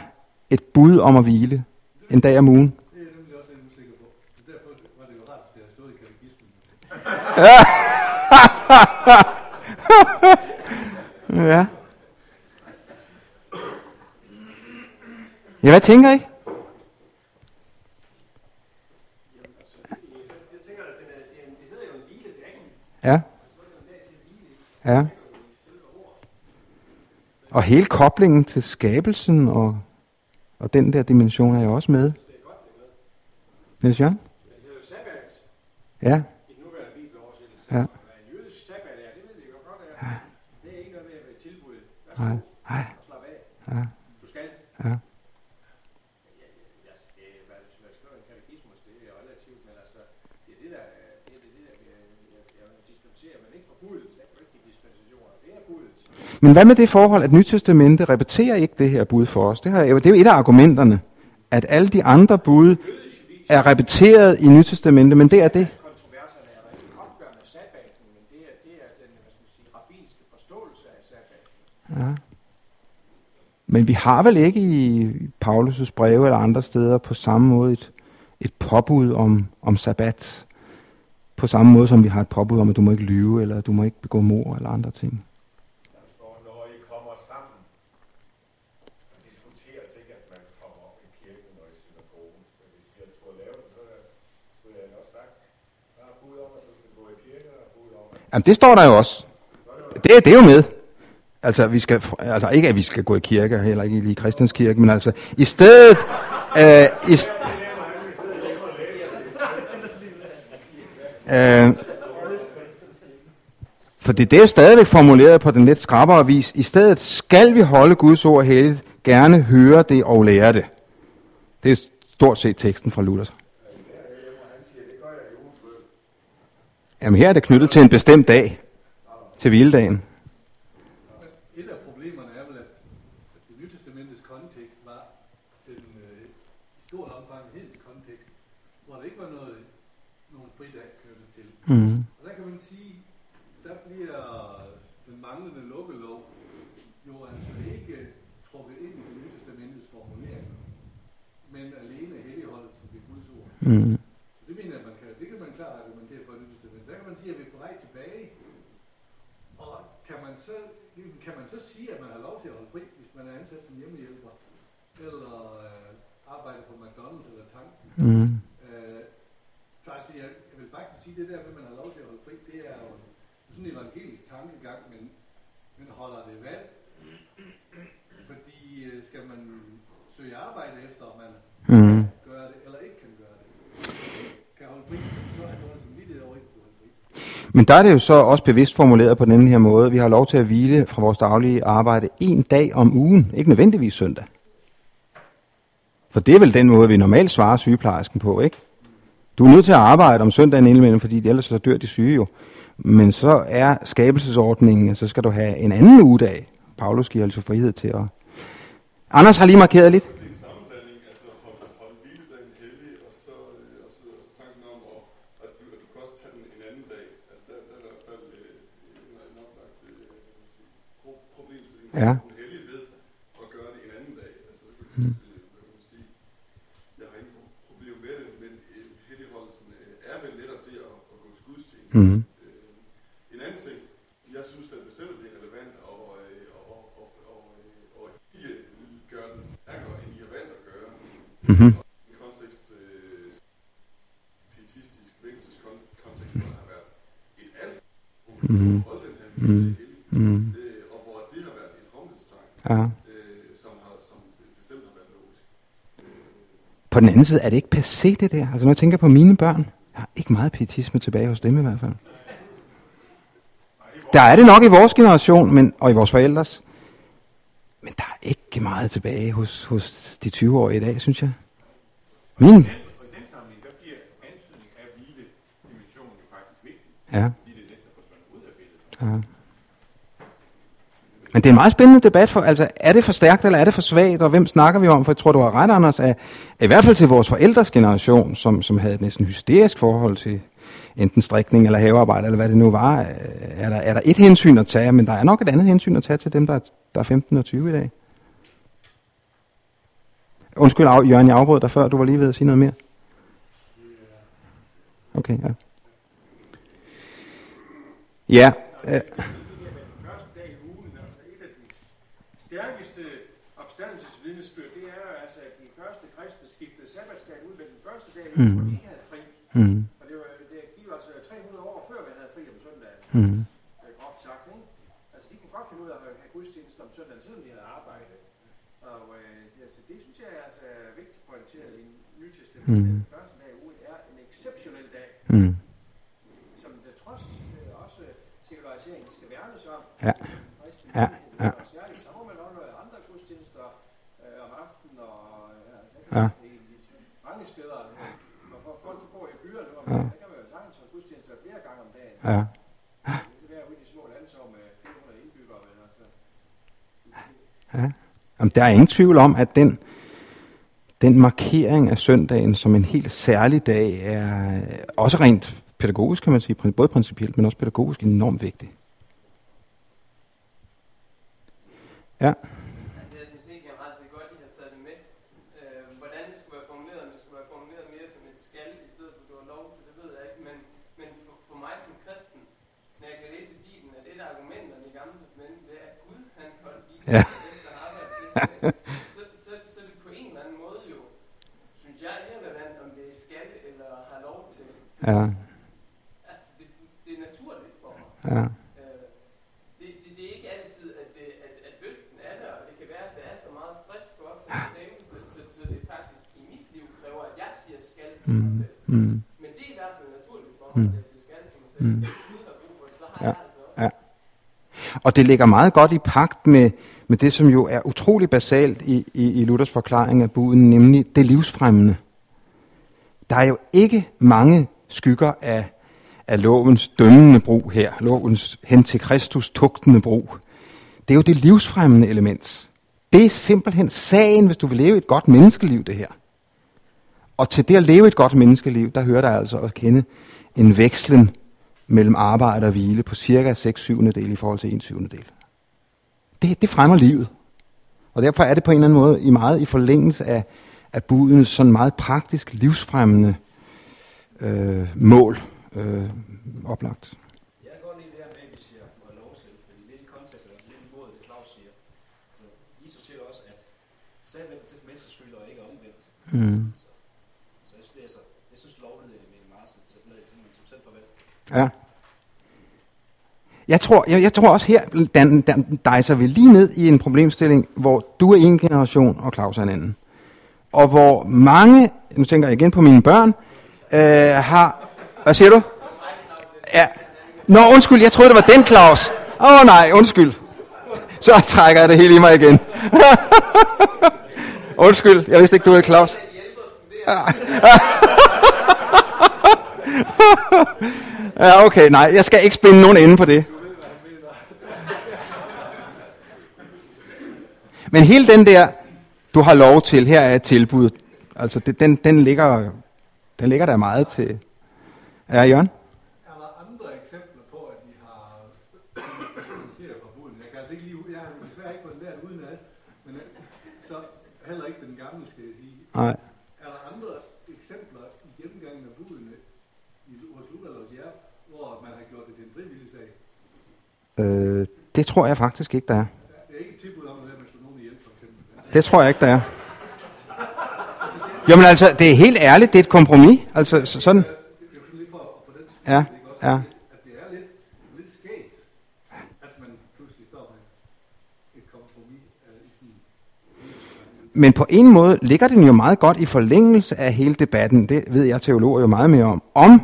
et bud om at hvile en dag om ugen? Det er jeg nemlig også lidt usikker på. Derfor var det jo rart, at det har stået i katekismen. <laughs> ja. Ja, hvad tænker I? Ja. Ja. Og hele koblingen til skabelsen og, og den der dimension er jo også med. Niels Jørgen? Ja. Ja. Nej, nej. Ja. Du. Ja. Men hvad med det forhold, at Nytestamentet repeterer ikke det her bud for os? Det, her, det er jo et af argumenterne, at alle de andre bud er repeteret i Nytestamentet, men det er det. Ja. Men vi har vel ikke i Paulus' breve eller andre steder på samme måde et, et påbud om, om sabbat. På samme måde som vi har et påbud om, at du må ikke lyve, eller du må ikke begå mor eller andre ting. Jamen, det står der jo også. Det, det er jo med. Altså, vi skal, altså ikke at vi skal gå i kirke, heller ikke i Kristens kirke, men altså i stedet... Øh, i, øh, for det, det er jo stadigvæk formuleret på den lidt skrappere vis. I stedet skal vi holde Guds ord heldigt, gerne høre det og lære det. Det er stort set teksten fra Luther. Jamen her er det knyttet til en bestemt dag, til hviledagen. Et af problemerne er vel, at det nye testamentets kontekst var den øh, i stort omfang hedens kontekst, hvor der ikke var noget, nogen fridag knyttet til. Mm. Og der kan man sige, der bliver den manglende lukkelov jo altså ikke trukket ind i det nye testamentets formulering, men alene helligholdelsen ved Guds ord. Mm. Det mener jeg, man kan, det kan man klart argumentere for i det testament. Der kan man sige, at vi er på vej tilbage Og kan man, så, kan man så sige, at man har lov til at holde fri, hvis man er ansat som hjemmehjælper, eller øh, arbejder på McDonald's eller tanken? Mm. Øh, så altså, jeg, jeg vil faktisk sige, det der med, at man har lov til at holde fri, det er jo sådan en evangelisk tankegang, men, men holder det valg. Fordi øh, skal man søge arbejde efter, om man Mm. gøre det, eller ikke kan gøre det, kan holde fri, så er noget som vidt over ikke kunne holde fri. Men der er det jo så også bevidst formuleret på den her måde. Vi har lov til at hvile fra vores daglige arbejde en dag om ugen, ikke nødvendigvis søndag. For det er vel den måde, vi normalt svarer sygeplejersken på, ikke? Du er nødt til at arbejde om søndagen indimellem, fordi ellers så dør de syge jo. Men så er skabelsesordningen, så skal du have en anden ugedag. Paulus giver altså frihed til at... Anders har lige markeret lidt. Det er en sammenblanding, altså holde, holde hviledagen hellig, og så, øh, og så, og så tanken om, og, at, du, at du kan også tage den en anden dag. Altså der, der er i hvert fald øh, en, en oplagt øh, hvad kan man sige, pro- problemstilling. Ja. At du er hellig ved at gøre det en anden dag. Altså så kan du, mm. øh, hvad kan man sige, jeg har ingen pro- problem med det, men øh, helligholdelsen øh, er vel netop det at, at gå gudstjeneste. Mm. Øh, en anden ting, jeg synes, at bestemt det er relevant og, øh, og, og, og, øh, og ikke gøre den stærkere, end I har valgt at gøre. Mm-hmm. I en kontekst, øh, pietistisk, vækkelseskontekst, hvor der har været et alt Mhm. holde den her mm. Mm. øh, og hvor det har været et fromhedstegn, Ja. øh, som, har, som bestemt har været logisk. På den anden side er det ikke passé det der. Altså når jeg tænker på mine børn, jeg har ikke meget pietisme tilbage hos dem i hvert fald. Der er det nok i vores generation, men, og i vores forældres. Men der er ikke meget tilbage hos, hos de 20-årige i dag, synes jeg. Min? Og i men det er en meget spændende debat, for altså, er det for stærkt, eller er det for svagt, og hvem snakker vi om? For jeg tror, du har ret, Anders, at, at i hvert fald til vores forældres generation, som, som havde et næsten hysterisk forhold til enten strikning eller havearbejde, eller hvad det nu var, øh, er der, er der et hensyn at tage, men der er nok et andet hensyn at tage til dem, der, der er 15 og 20 i dag. Undskyld, Jørgen, jeg afbrød dig før, du var lige ved at sige noget mere. Okay, ja. Ja, øh, den første dag i ugen, altså et af de stærkeste opstandelsesvidnesbyrd, det er jo altså, at de første kristne skiftede sabbatsdagen ud med den første dag, mm. hvor de ikke havde fri. mm, Og det var, det giver altså 300 år før, vi havde fri om søndagen, mm, øh, groft sagt. Ikke? Altså, de kunne godt finde ud af at have gudstjeneste om søndagen, selvom de havde arbejdet. Og øh, det, altså, det synes jeg altså er vigtigt pointeret i Nytestamentet. Mm. Den første dag i ugen er en exceptionel dag, mm, som der trods øh, også sekulariseringen skal værnes om. Ja. Ja, ja. Og særligt så må man også noget andre gudstjenester øh, om aftenen og ja, der kan Ja. man i, i mange steder. Øh, hvor for folk de bor i byer nu, Ja. ja. der kan man jo sagtens have gudstjenester flere gange om dagen. ja. Det kan være ude i de små landsår med 400 indbyggere, ja. altså... Jamen, der er ingen tvivl om, at den, den markering af søndagen som en helt særlig dag er også rent pædagogisk, kan man sige, både principielt, men også pædagogisk enormt vigtig. Ja, Altså, jeg synes helt generelt, det er godt, at I har taget det med. Øh, hvordan det skulle være formuleret, om det skulle være formuleret mere som et skal, i stedet for at du har lov til, det ved jeg ikke. Men, men for, for mig som kristen, når jeg kan læse i Bibelen, at et af argumenterne i Gamle Testament, det er, at Gud, han holdt Bibelen, Ja. der. Så, så, så er det på en eller anden måde jo, synes jeg, irrelevant, om det er skal eller har lov til. ja, Altså, det, det er naturligt for mig. ja. Øh, det, det, det er ikke altid, at, det, at, at lysten er der, og det kan være, at der er så meget stress på op til eksamen, så, så, så det faktisk i mit liv kræver, at jeg siger skal til mig selv. Mm. Men det er i hvert fald naturligt for mig, at jeg siger skal til mig selv. Mm. Hvis har brug for det, så har Ja. jeg altså også. Ja. Og det ligger meget godt i pagt med, med det, som jo er utrolig basalt i, i, i Luthers forklaring af buden, nemlig det livsfremmende. Der er jo ikke mange skygger af, af lovens dømmende brug her, lovens hen til Kristus tugtende brug. Det er jo det livsfremmende element. Det er simpelthen sagen, hvis du vil leve et godt menneskeliv, det her. Og til det at leve et godt menneskeliv, der hører der altså at kende en vekslen mellem arbejde og hvile på cirka 6 7 del i forhold til 1 7 del. Det, det fremmer livet. Og derfor er det på en eller anden måde i meget i forlængelse af, af budens sådan meget praktisk livsfremmende øh, mål øh, oplagt. Er. Altså. Mm. Så jeg synes, det er så, jeg synes lovlighed er meget sådan, så ting, man som selv forventer. Ja. Jeg tror, jeg, jeg tror også her, den, dig dejser vi lige ned i en problemstilling, hvor du er en generation, og Claus er en anden. Og hvor mange, nu tænker jeg igen på mine børn, øh, har... Hvad siger du? Ja. Nå, undskyld, jeg troede, det var den Claus. Åh oh, nej, undskyld. Så trækker jeg det hele i mig igen. <laughs> undskyld, jeg vidste ikke, du er Claus. <laughs> Ja, okay, nej, jeg skal ikke spænde nogen ende på det. Men hele den der, du har lov til, her er et tilbud, altså det, den, den, ligger, den ligger der meget til. Ja, Jørgen? Er der andre eksempler på, at vi har diskrimineret fra bunden? Jeg kan altså øh, så heller ikke den gamle, skal jeg sige. Nej. Er der andre eksempler i gennemgangen af budene i, hos Luca eller hos jer, hvor man har gjort det til en frivillig sag? Øh, det tror jeg faktisk ikke, der er. Det er ikke et tilbud om at lade man slå nogen ihjel, for eksempel. Det tror jeg ikke, der er. Jamen altså, det er helt ærligt, det er et kompromis. Altså, sådan. Ja, ja. At det er lidt, lidt at man pludselig står med et kompromis i Men på en måde ligger den jo meget godt i forlængelse af hele debatten, det ved jeg teologer jo meget mere om, om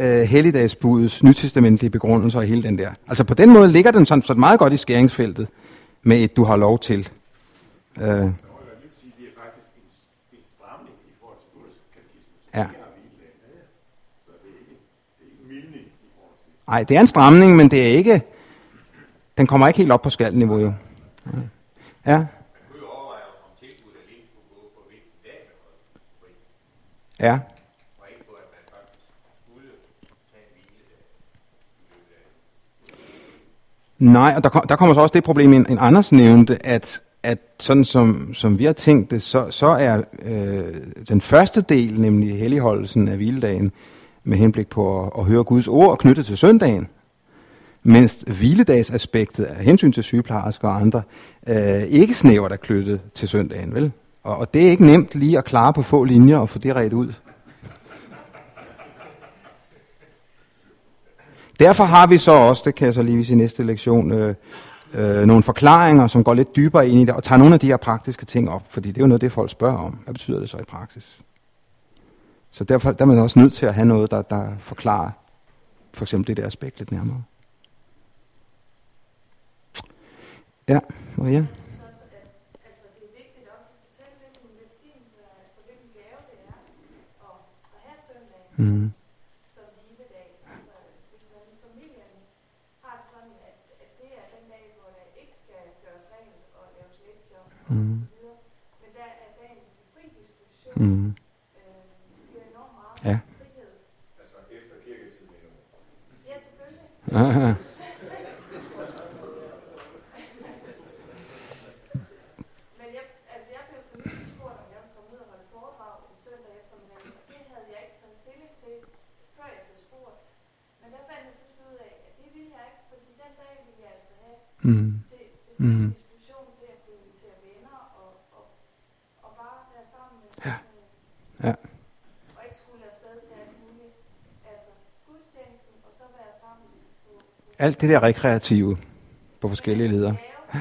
øh, helligdagsbudets nytestamentlige begrundelser og hele den der. Altså på den måde ligger den sådan, sådan meget godt i skæringsfeltet med et, du har lov til. Øh, er. Ja. Nej, det er en stramning, men det er ikke, den kommer ikke helt op på skaldniveau jo. Ja, ja. af Nej, og der, kom, der kommer så også det problem, en, en Anders nævnte, at, at sådan som, som vi har tænkt det, så, så er øh, den første del, nemlig helligholdelsen af hviledagen, med henblik på at, at høre Guds ord knyttet til søndagen, mens hviledagsaspektet af hensyn til sygeplejersker og andre, øh, ikke snævert er knyttet til søndagen, vel? Og, og det er ikke nemt lige at klare på få linjer og få det ret ud. Derfor har vi så også, det kan jeg så lige vise i næste lektion, øh, øh, nogle forklaringer, som går lidt dybere ind i det, og tager nogle af de her praktiske ting op, fordi det er jo noget, det folk spørger om. Hvad betyder det så i praksis? Så derfor der er man også nødt til at have noget, der, der forklarer for eksempel det der aspekt lidt nærmere. Ja, Maria? Jeg synes også, at altså, det er vigtigt også at fortælle, hvilken velsignelse, altså hvilken gave det er at, at have søndagen Mm. som hviledag. Altså, hvis man i familien har det sådan, at, at det er den dag, hvor der ikke skal gøres rent og laves lektier Mm. osv., men der er dagen til fri Mm. Meget Ja. Altså efter kirketid, mener du? Ja, selvfølgelig. Aha. Men jeg, altså jeg blev for nylig spurgt, om jeg ville komme ud og holde foredrag en søndag eftermiddag, og det havde jeg ikke taget stilling til, før jeg blev spurgt. Men der fandt jeg pludselig ud af, at det ville jeg ikke, fordi den dag ville jeg altså have Mm. til, til Mm. mm. diskussion til at kunne invitere venner og, og, og bare være sammen med Ja. med- Ja. Og ikke skulle afsted til alt muligt. Altså gudstjenesten, og så være sammen på, på alt det der rekreative på forskellige leder. Ja.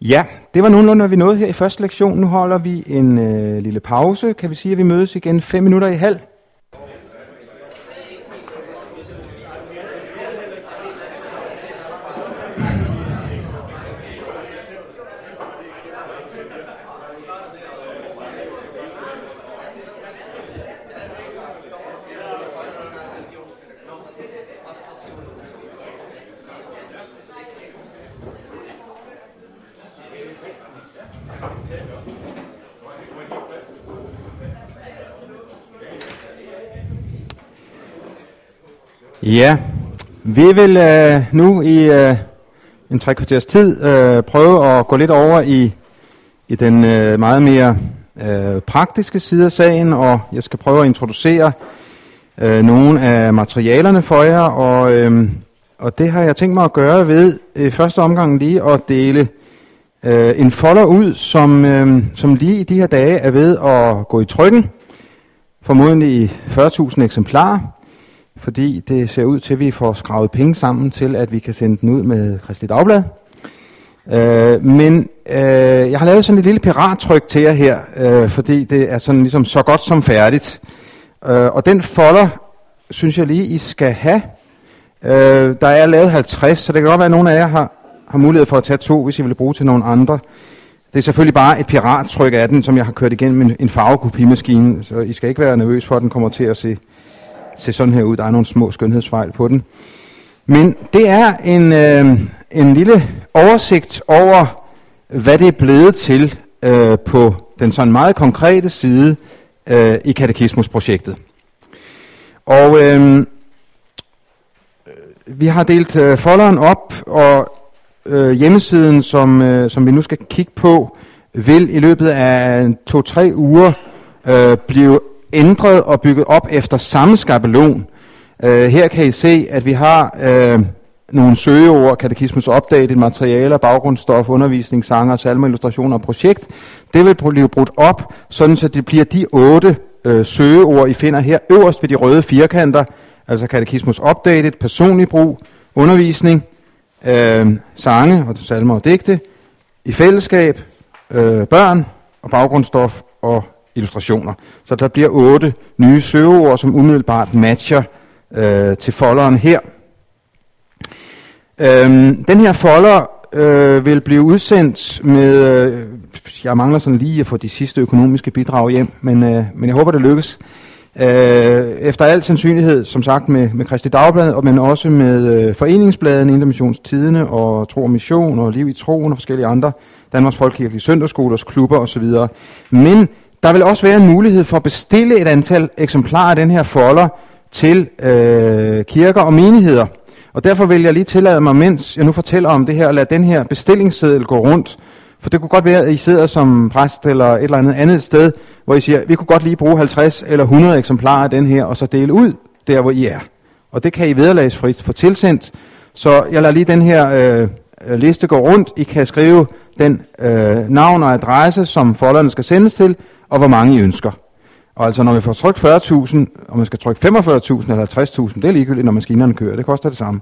Ja, det var nogenlunde, hvad vi nåede her i første lektion. Nu holder vi en øh, lille pause. Kan vi sige, at vi mødes igen fem minutter i halv? Ja, vi vil øh, nu i øh, en tre kvarters tid øh, prøve at gå lidt over i, i den øh, meget mere øh, praktiske side af sagen, og jeg skal prøve at introducere øh, nogle af materialerne for jer, og, øh, og det har jeg tænkt mig at gøre ved i første omgang lige at dele øh, en folder ud, som, øh, som lige i de her dage er ved at gå i trykken, formodentlig i 40.000 eksemplarer, fordi det ser ud til, at vi får skravet penge sammen til, at vi kan sende den ud med Kristelig Dagblad. Øh, men øh, jeg har lavet sådan et lille pirattryk til jer her, øh, fordi det er sådan ligesom så godt som færdigt. Øh, og den folder, synes jeg lige, I skal have. Øh, der er lavet 50, så det kan godt være, at nogle af jer har, har mulighed for at tage to, hvis I vil bruge til nogle andre. Det er selvfølgelig bare et pirattryk af den, som jeg har kørt igennem en, en farvekopimaskine, så I skal ikke være nervøs for, at den kommer til at se, se sådan her ud. Der er nogle små skønhedsfejl på den. Men det er en, øh, en lille oversigt over, hvad det er blevet til øh, på den sådan meget konkrete side øh, i katekismusprojektet. Og øh, øh vi har delt øh, folderen op, og øh, hjemmesiden, som, øh, som vi nu skal kigge på, vil i løbet af to-tre uger øh, blive ændret og bygget op efter samme skabelon. Øh, her kan I se, at vi har øh, nogle søgeord, katekismus opdaget, materialer, baggrundsstof, undervisning, sanger, salmer, illustrationer og projekt. Det vil blive brudt op, sådan så det bliver de otte øh, søgeord, I finder her øverst ved de røde firkanter, altså katekismus opdated, personlig brug, undervisning, øh, sange og salmer og digte, i fællesskab, øh, børn og baggrundsstof og illustrationer. Så der bliver otte nye søgeord, som umiddelbart matcher øh, til folderen her. Øhm, den her folder øh, vil blive udsendt med, øh, jeg mangler sådan lige at få de sidste økonomiske bidrag hjem, men, øh, men jeg håber det lykkes. Øh, efter al sandsynlighed, som sagt, med, med Kristi Dagblad, men også med øh, foreningsbladen, Intermissionstidene og Tro og Mission og Liv i Troen og forskellige andre, Danmarks Folkekirkelige Søndagsskolers klubber osv. Men der vil også være en mulighed for at bestille et antal eksemplarer af den her folder til øh, kirker og menigheder. Og derfor vil jeg lige tillade mig, mens jeg nu fortæller om det her, at lade den her bestillingsseddel gå rundt. For det kunne godt være, at I sidder som præst eller et eller andet andet sted, hvor I siger, vi kunne godt lige bruge 50 eller 100 eksemplarer af den her, og så dele ud der, hvor I er. Og det kan I vederlagsfrit få tilsendt. Så jeg lader lige den her øh, liste gå rundt. I kan skrive den øh, navn og adresse, som folderne skal sendes til, og hvor mange I ønsker. Og altså når vi får trykt 40.000, og man skal trykke 45.000 eller 50.000, det er ligegyldigt, når maskinerne kører. Det koster det samme.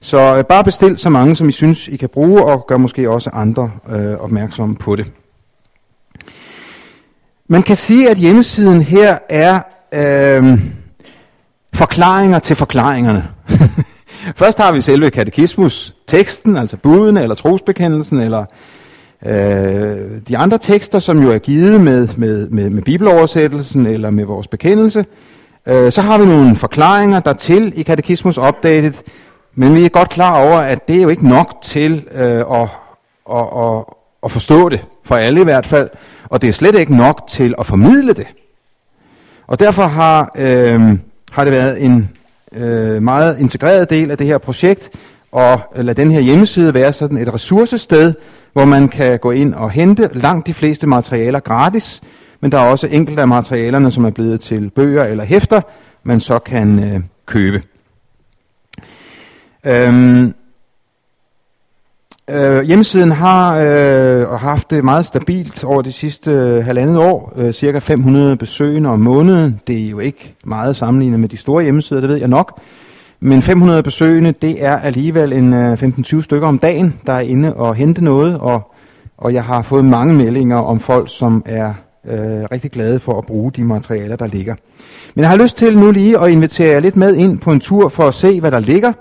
Så øh, bare bestil så mange, som I synes, I kan bruge, og gør måske også andre øh, opmærksomme på det. Man kan sige, at hjemmesiden her er øh, forklaringer til forklaringerne. <laughs> Først har vi selve katekismus, teksten, altså budene, eller trosbekendelsen, eller øh, de andre tekster, som jo er givet med, med, med, med bibeloversættelsen, eller med vores bekendelse. Øh, så har vi nogle forklaringer dertil i katekismus opdateret, men vi er godt klar over, at det er jo ikke nok til øh, at, at, at, at forstå det, for alle i hvert fald, og det er slet ikke nok til at formidle det. Og derfor har, øh, har det været en øh, meget integreret del af det her projekt, og lade den her hjemmeside være sådan et ressourcested, hvor man kan gå ind og hente langt de fleste materialer gratis, men der er også enkelte af materialerne, som er blevet til bøger eller hæfter, man så kan øh, købe. Øhm, øh, hjemmesiden har øh, haft det meget stabilt over de sidste øh, halvandet år, øh, cirka 500 besøgende om måneden. Det er jo ikke meget sammenlignet med de store hjemmesider, det ved jeg nok. Men 500 besøgende, det er alligevel en øh, 15-20 stykker om dagen, der er inde og hente noget, og, og jeg har fået mange meldinger om folk, som er øh, rigtig glade for at bruge de materialer, der ligger. Men jeg har lyst til nu lige at invitere jer lidt med ind på en tur for at se, hvad der ligger,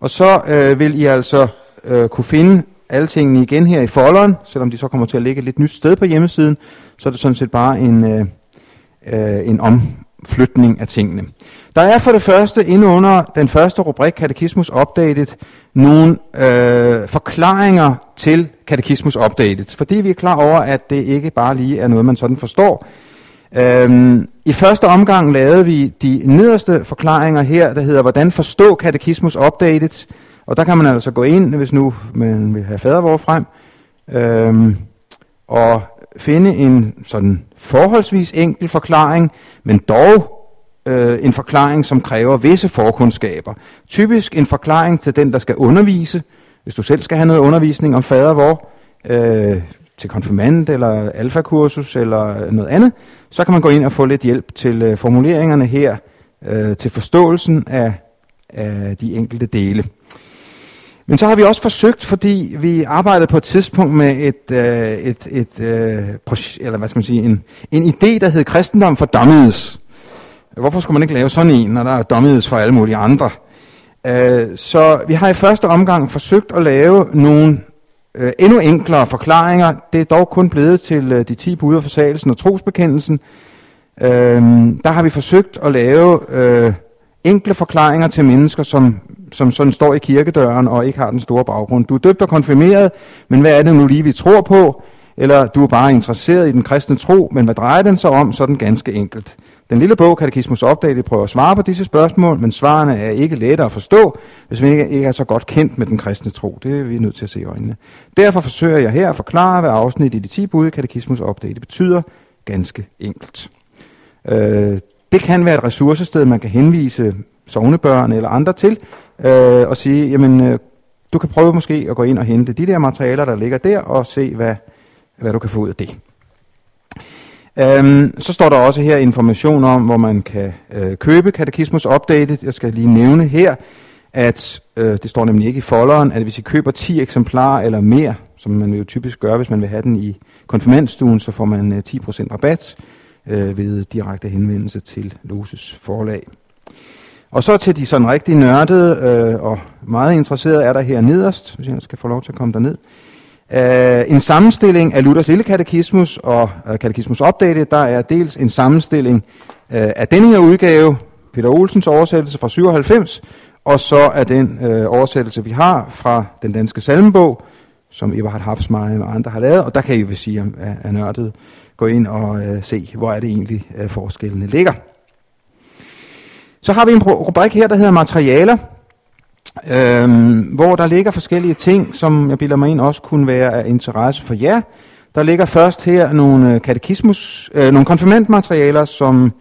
og så øh, vil I altså øh, kunne finde alle tingene igen her i folderen, selvom de så kommer til at ligge et lidt nyt sted på hjemmesiden, så er det sådan set bare en, øh, øh, en flytning af tingene. Der er for det første inde under den første rubrik, Katekismus Updated, nogle øh, forklaringer til Katekismus Updated, fordi vi er klar over, at det ikke bare lige er noget, man sådan forstår. Øhm, I første omgang lavede vi de nederste forklaringer her, der hedder, hvordan forstå Katekismus Updated, og der kan man altså gå ind, hvis nu man vil have fadervor frem, øhm, og finde en sådan forholdsvis enkel forklaring, men dog øh, en forklaring, som kræver visse forkundskaber. Typisk en forklaring til den, der skal undervise, hvis du selv skal have noget undervisning om fader vor, øh, til konfirmand eller alfakursus eller noget andet, så kan man gå ind og få lidt hjælp til øh, formuleringerne her, øh, til forståelsen af, af de enkelte dele. Men så har vi også forsøgt, fordi vi arbejdede på et tidspunkt med et, øh, et, et øh, projekt, eller hvad skal man sige, en, en idé, der hed kristendom for dummies. Hvorfor skulle man ikke lave sådan en, når der er dummies for alle mulige andre? Øh, så vi har i første omgang forsøgt at lave nogle øh, endnu enklere forklaringer. Det er dog kun blevet til øh, de 10 bud og forsagelsen og trosbekendelsen. Øh, der har vi forsøgt at lave øh, enkle forklaringer til mennesker, som, som sådan står i kirkedøren og ikke har den store baggrund. Du er døbt og konfirmeret, men hvad er det nu lige, vi tror på? Eller du er bare interesseret i den kristne tro, men hvad drejer den sig om? Sådan ganske enkelt. Den lille bog, Katekismus Opdaget, prøver at svare på disse spørgsmål, men svarene er ikke lettere at forstå, hvis man ikke, ikke er så godt kendt med den kristne tro. Det er vi nødt til at se i øjnene. Derfor forsøger jeg her at forklare, hvad afsnit i de 10 bud, Katekismus Opdaget betyder ganske enkelt. Øh, det kan være et ressourcested, man kan henvise sovnebørn eller andre til, øh, og sige, jamen, øh, du kan prøve måske at gå ind og hente de der materialer, der ligger der, og se, hvad, hvad du kan få ud af det. Øhm, så står der også her information om, hvor man kan øh, købe Katekismus Updated. Jeg skal lige nævne her, at øh, det står nemlig ikke i folderen, at hvis I køber 10 eksemplarer eller mere, som man jo typisk gør, hvis man vil have den i konfirmandstuen, så får man øh, 10% rabat øh, ved direkte henvendelse til Loses forlag. Og så til de sådan rigtig nørdede øh, og meget interesserede er der her nederst, hvis jeg skal få lov til at komme derned. Uh, en sammenstilling af Luthers lille katekismus og uh, katekismus opdateret, der er dels en sammenstilling uh, af denne her udgave, Peter Olsens oversættelse fra 97, og så er den uh, oversættelse, vi har fra den danske salmebog, som Eberhard Hafsmeier og andre har lavet, og der kan I hvis sige, at er nørdet gå ind og uh, se, hvor er det egentlig uh, forskellene ligger. Så har vi en rubrik her, der hedder materialer, øhm, hvor der ligger forskellige ting, som jeg bilder mig ind også kunne være af interesse for jer. Der ligger først her nogle øh, katekismus, øh, nogle konfirmandmaterialer, som,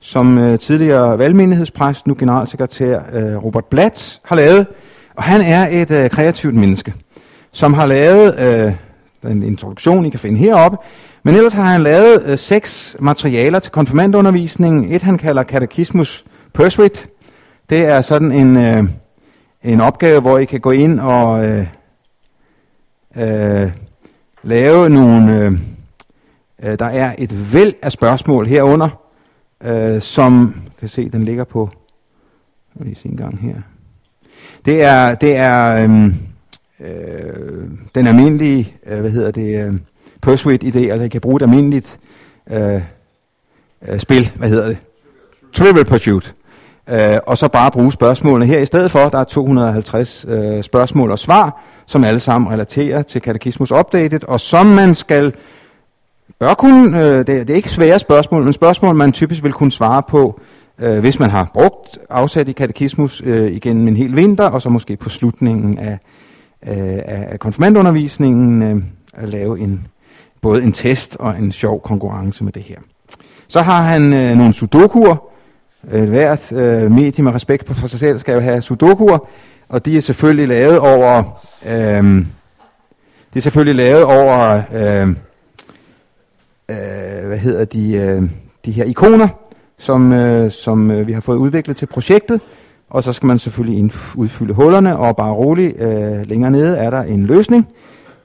som øh, tidligere valgmenighedspræst, nu generalsekretær øh, Robert Blatt har lavet. Og han er et øh, kreativt menneske, som har lavet øh, en introduktion, I kan finde heroppe. Men ellers har han lavet øh, seks materialer til konfirmandundervisningen. Et han kalder katekismus Pursuit. Det er sådan en... Øh, en opgave, hvor I kan gå ind og øh, øh, lave nogle... Øh, øh, der er et væld af spørgsmål herunder, øh, som... kan se, den ligger på... Lige se en gang her. Det er, det er øh, øh, den almindelige, øh, hvad hedder det, øh, Pursuit-idé, altså I kan bruge et almindeligt øh, øh, spil, hvad hedder det? Trivial Pursuit øh, og så bare bruge spørgsmålene her i stedet for. Der er 250 øh, spørgsmål og svar, som alle sammen relaterer til katekismus Updated, og som man skal bør kunne, øh, det, det er ikke svære spørgsmål, men spørgsmål, man typisk vil kunne svare på, øh, hvis man har brugt afsat i katekismus øh, igennem en hel vinter, og så måske på slutningen af, øh, af konfirmandundervisningen øh, at lave en, både en test og en sjov konkurrence med det her. Så har han øh, nogle sudokuer, Øh, hvert øh, medie med respekt for sig selv skal jo have sudokuer, og de er selvfølgelig lavet over, øh, de er selvfølgelig lavet over, øh, øh, hvad hedder de, øh, de her ikoner, som, øh, som øh, vi har fået udviklet til projektet, og så skal man selvfølgelig udfylde hullerne, og bare roligt, øh, længere nede er der en løsning,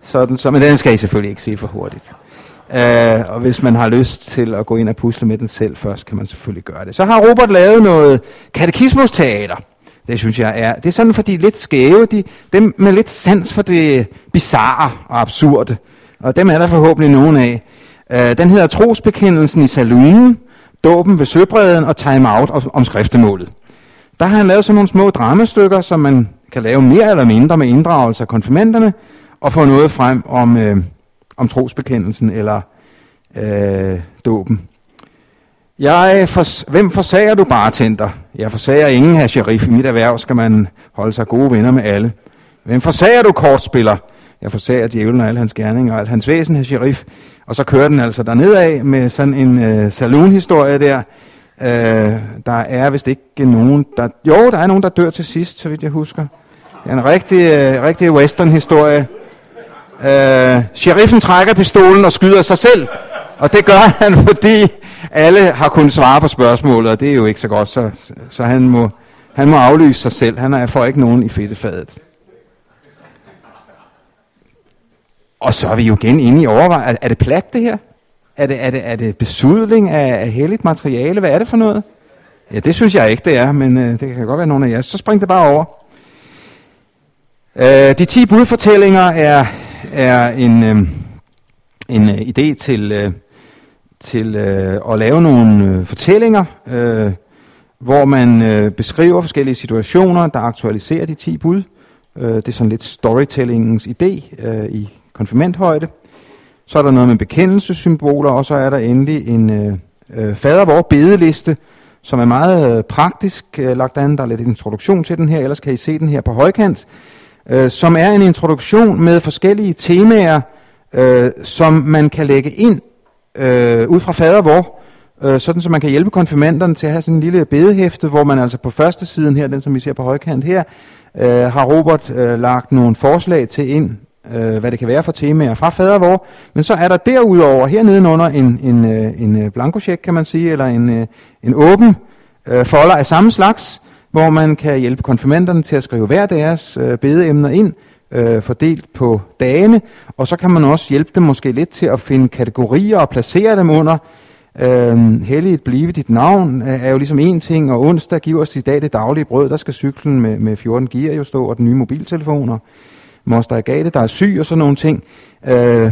sådan, så, men den skal I selvfølgelig ikke se for hurtigt. Uh, og hvis man har lyst til at gå ind og pusle med den selv først, kan man selvfølgelig gøre det. Så har Robert lavet noget katekismusteater. Det synes jeg er, det er sådan for de lidt skæve, de, dem med lidt sans for det bizarre og absurde. Og dem er der forhåbentlig nogen af. Uh, den hedder Trosbekendelsen i Salonen, Dåben ved Søbredden og Time Out om skriftemålet. Der har han lavet sådan nogle små dramastykker, som man kan lave mere eller mindre med inddragelse af konfirmanderne, og få noget frem om, øh, om trosbekendelsen eller øh, dåben. Jeg for, hvem forsager du bartender? Jeg forsager ingen her sheriff. I mit erhverv skal man holde sig gode venner med alle. Hvem forsager du kortspiller? Jeg forsager djævlen og alle hans gerninger og alt hans væsen, her sheriff. Og så kører den altså derned af med sådan en øh, saloonhistorie der. Øh, der er vist ikke nogen, der... Jo, der er nogen, der dør til sidst, så vidt jeg husker. Det er en rigtig, øh, rigtig western-historie. Øh, sheriffen trækker pistolen og skyder sig selv. Og det gør <laughs> han, fordi alle har kunnet svare på spørgsmålet, og det er jo ikke så godt, så, så han, må, han må aflyse sig selv. Han er, får ikke nogen i fedtefadet. Og så er vi jo igen inde i overvej. Er, er det plat, det her? Er det, er det, er det besudling af, af helligt materiale? Hvad er det for noget? Ja, det synes jeg ikke, det er, men øh, det kan godt være nogen af jer. Så spring det bare over. Øh, de 10 budfortællinger er, er en, øh, en øh, idé til, øh, til øh, at lave nogle øh, fortællinger, øh, hvor man øh, beskriver forskellige situationer, der aktualiserer de 10 bud. Øh, det er sådan lidt storytellingens idé øh, i konfirmandhøjde. Så er der noget med bekendelsessymboler, og så er der endelig en øh, øh, fadervor bedeliste, som er meget øh, praktisk øh, lagt an. Der er lidt introduktion til den her, ellers kan I se den her på højkant. Øh, som er en introduktion med forskellige temaer, øh, som man kan lægge ind øh, ud fra fadervor, øh, sådan så man kan hjælpe konfirmanderne til at have sådan en lille bedehæfte, hvor man altså på første siden her, den som vi ser på højkant her, øh, har Robert øh, lagt nogle forslag til ind, øh, hvad det kan være for temaer fra fadervor. Men så er der derudover hernede under en, en, øh, en øh, blankocheck, kan man sige, eller en, øh, en åben øh, folder af samme slags, hvor man kan hjælpe konfirmanderne til at skrive hver deres øh, bedeemner ind, øh, fordelt på dagene, og så kan man også hjælpe dem måske lidt til at finde kategorier og placere dem under. Øh, Helligt blive dit navn øh, er jo ligesom en ting, og onsdag giver os i dag det daglige brød, der skal cyklen med, med 14 gear jo stå, og den nye mobiltelefoner. moster Agate, der er syg og sådan nogle ting. Øh,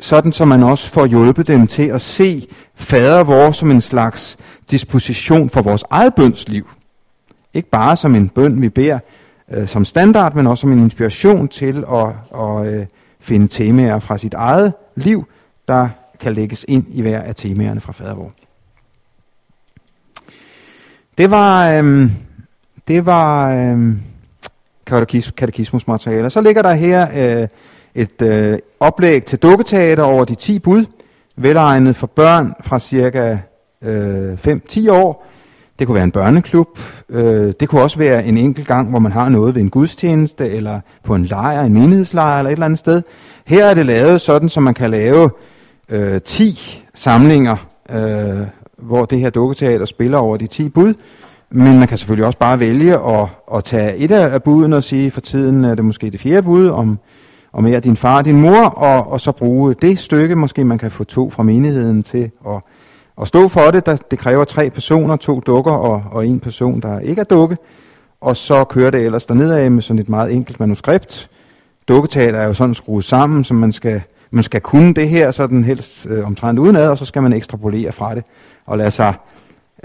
sådan så man også får hjulpet dem til at se fader vores som en slags disposition for vores eget bønsliv. Ikke bare som en bøn, vi beder øh, som standard, men også som en inspiration til at, at øh, finde temaer fra sit eget liv, der kan lægges ind i hver af temaerne fra fadervor. Det var, øh, det var øh, katekismusmaterialer. Så ligger der her øh, et øh, oplæg til dukketeater over de 10 bud, velegnet for børn fra cirka øh, 5-10 år. Det kunne være en børneklub. Øh, det kunne også være en enkelt gang, hvor man har noget ved en gudstjeneste, eller på en lejr, en menighedslejr, eller et eller andet sted. Her er det lavet sådan, så man kan lave øh, 10 samlinger, øh, hvor det her dukketeater spiller over de 10 bud. Men man kan selvfølgelig også bare vælge at, at tage et af budene og sige, for tiden er det måske det fjerde bud om, om er din far og din mor, og, og så bruge det stykke. Måske man kan få to fra menigheden til at, at stå for det. Der, det kræver tre personer, to dukker og, og en person, der ikke er dukke. Og så kører det ellers dernedad med sådan et meget enkelt manuskript. Dukketal er jo sådan skruet sammen, så man skal, man skal kunne det her, så den helst øh, omtrent udenad, og så skal man ekstrapolere fra det og lade sig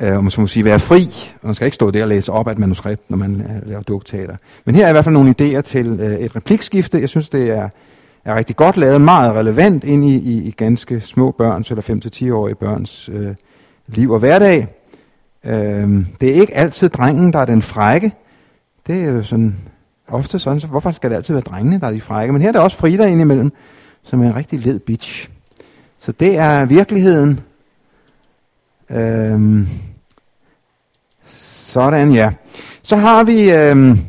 øh, om man så må sige, være fri. Man skal ikke stå der og læse op af et manuskript, når man øh, laver dukteater. Men her er i hvert fald nogle idéer til øh, et replikskifte. Jeg synes, det er, er rigtig godt lavet, meget relevant ind i, i, i ganske små børns eller 5-10-årige børns øh, liv og hverdag. Øh, det er ikke altid drengen, der er den frække. Det er jo sådan, ofte sådan, så hvorfor skal det altid være drengene, der er de frække? Men her er der også Frida indimellem, som er en rigtig led bitch. Så det er virkeligheden. Øhm, sådan, ja. Så har vi øhm,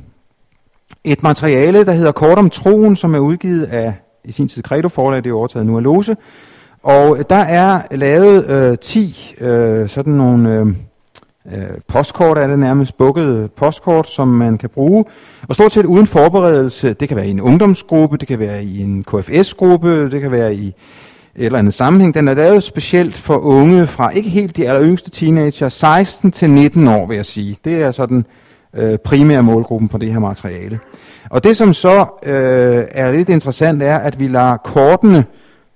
et materiale, der hedder Kort om troen, som er udgivet af i sin tid Credo forlag, det er overtaget nu af Lose. Og øh, der er lavet øh, 10 øh, sådan nogle øh, øh postkort, er det nærmest bukket postkort, som man kan bruge. Og stort set uden forberedelse, det kan være i en ungdomsgruppe, det kan være i en KFS-gruppe, det kan være i et eller andet sammenhæng. Den er lavet specielt for unge fra ikke helt de aller yngste teenager, 16 til 19 år, vil jeg sige. Det er sådan øh, primære målgruppen for det her materiale. Og det, som så øh, er lidt interessant, er, at vi lader kortene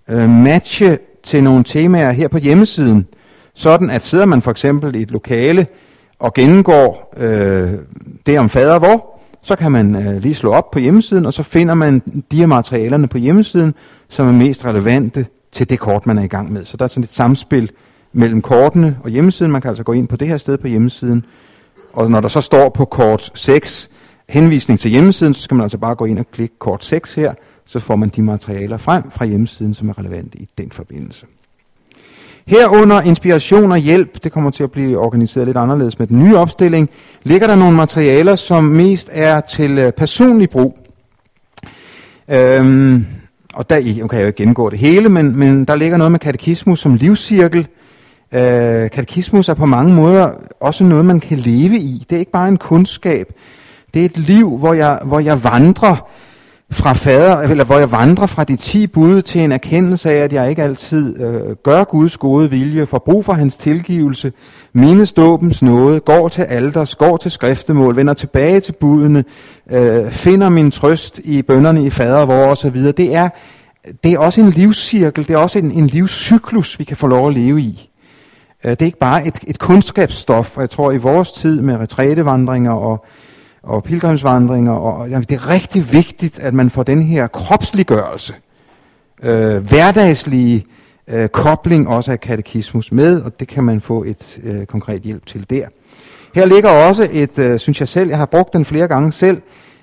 øh, matche til nogle temaer her på hjemmesiden. Sådan at sidder man for eksempel i et lokale og gennemgår øh, det om fader hvor, så kan man øh, lige slå op på hjemmesiden, og så finder man de her materialerne på hjemmesiden, som er mest relevante til det kort, man er i gang med. Så der er sådan et samspil mellem kortene og hjemmesiden. Man kan altså gå ind på det her sted på hjemmesiden, og når der så står på kort 6 henvisning til hjemmesiden, så skal man altså bare gå ind og klikke kort 6 her, så får man de materialer frem fra hjemmesiden, som er relevante i den forbindelse. Herunder inspiration og hjælp, det kommer til at blive organiseret lidt anderledes med den nye opstilling, ligger der nogle materialer, som mest er til øh, personlig brug. Øhm, og der kan okay, jeg jo ikke gennemgå det hele, men, men der ligger noget med katekismus som livscirkel. Øh, katekismus er på mange måder også noget, man kan leve i. Det er ikke bare en kundskab. Det er et liv, hvor jeg, hvor jeg vandrer fra fader, eller hvor jeg vandrer fra de ti bud til en erkendelse af, at jeg ikke altid øh, gør Guds gode vilje, får brug for hans tilgivelse, mindes dåbens nåde, går til alders, går til skriftemål, vender tilbage til budene, øh, finder min trøst i bønderne i fader hvor og så videre. Det er, det er også en livscirkel, det er også en, en livscyklus, vi kan få lov at leve i. Øh, det er ikke bare et, et kundskabsstof, og jeg tror i vores tid med retrætevandringer og og pilgrimsvandringer. Og, jamen, det er rigtig vigtigt, at man får den her kropsliggørelse, øh, hverdagslige øh, kobling også af katekismus med, og det kan man få et øh, konkret hjælp til der. Her ligger også et, øh, synes jeg selv, jeg har brugt den flere gange selv,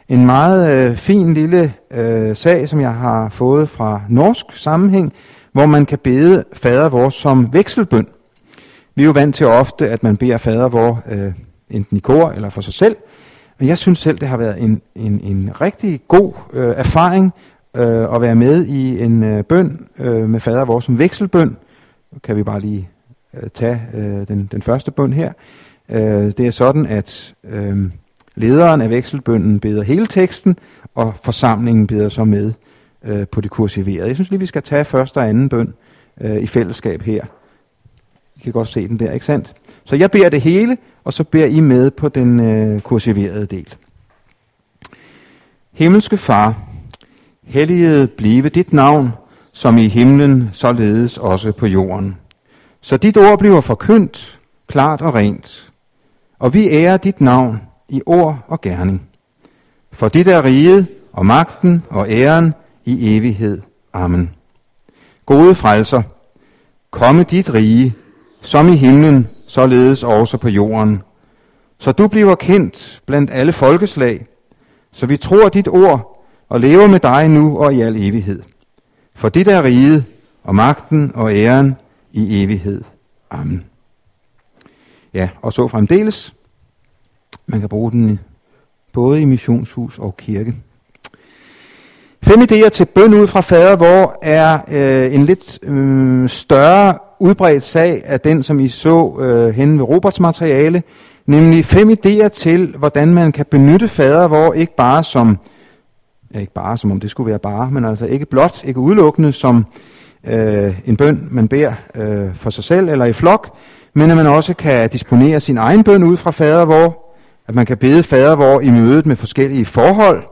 en meget øh, fin lille øh, sag, som jeg har fået fra norsk sammenhæng, hvor man kan bede fader vor som vekselbøn. Vi er jo vant til ofte, at man beder fader vor øh, enten i kor eller for sig selv, men jeg synes selv, det har været en, en, en rigtig god øh, erfaring øh, at være med i en øh, bøn øh, med fader vores som vekselbøn. Kan vi bare lige øh, tage øh, den, den første bøn her. Øh, det er sådan, at øh, lederen af vekselbønnen beder hele teksten, og forsamlingen beder så med øh, på det kursiverede. Jeg synes lige, vi skal tage første og anden bøn øh, i fællesskab her. I kan godt se den der, ikke sandt? Så jeg beder det hele, og så beder I med på den øh, kursiverede del. Himmelske Far, helliget blive dit navn, som i himlen, således også på jorden. Så dit ord bliver forkyndt, klart og rent. Og vi ærer dit navn i ord og gerning. For dit er riget og magten og æren i evighed. Amen. Gode frelser, komme dit rige, som i himlen, således også på jorden. Så du bliver kendt blandt alle folkeslag, så vi tror dit ord og lever med dig nu og i al evighed. For dit er riget og magten og æren i evighed. Amen. Ja, og så fremdeles. Man kan bruge den både i missionshus og kirke. Fem idéer til bøn ud fra fader, hvor er øh, en lidt øh, større udbredt sag af den, som I så øh, henne ved Roberts materiale, nemlig fem idéer til, hvordan man kan benytte fader, hvor ikke bare som, ja, ikke bare som om det skulle være bare, men altså ikke blot, ikke udelukkende som øh, en bøn, man beder øh, for sig selv eller i flok, men at man også kan disponere sin egen bøn ud fra fader, hvor at man kan bede fader, hvor i mødet med forskellige forhold,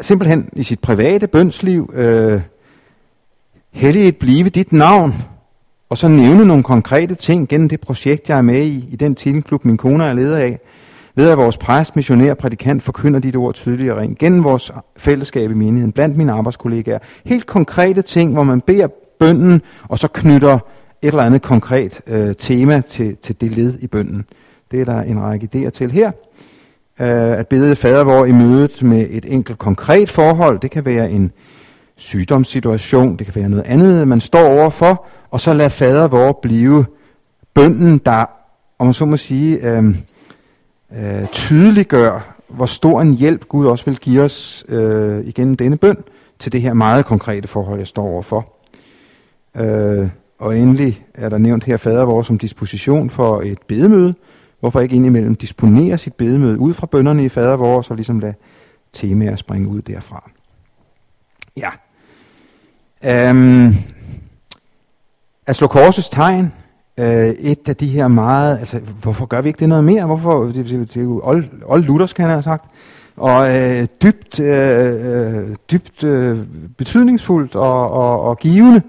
simpelthen i sit private bønsliv, øh, helliget blive dit navn, og så nævne nogle konkrete ting gennem det projekt, jeg er med i, i den tilklub, min kone er leder af, ved at vores præst, missionær, prædikant forkynder dit ord tydeligt og rent, gennem vores fællesskab i menigheden, blandt mine arbejdskollegaer. Helt konkrete ting, hvor man beder bønden, og så knytter et eller andet konkret øh, tema til, til det led i bønden. Det er der en række idéer til her. Øh, at bede fader vor i mødet med et enkelt konkret forhold, det kan være en sygdomssituation, det kan være noget andet, man står overfor, og så lad fader vor blive bønden, der, om man så må sige, øh, øh, tydeliggør, hvor stor en hjælp Gud også vil give os øh, igennem denne bøn, til det her meget konkrete forhold, jeg står overfor. Øh, og endelig er der nævnt her fader vor som disposition for et bedemøde. Hvorfor ikke indimellem disponere sit bedemøde ud fra bønderne i fader vor, og så ligesom lade temaer springe ud derfra. Ja. Øhm, at slå korsets tegn, øh, et af de her meget, altså hvorfor gør vi ikke det noget mere? Hvorfor, det, det, det er jo old, old Luthers, kan jeg have sagt, og øh, dybt, øh, øh, dybt øh, betydningsfuldt og, og, og givende.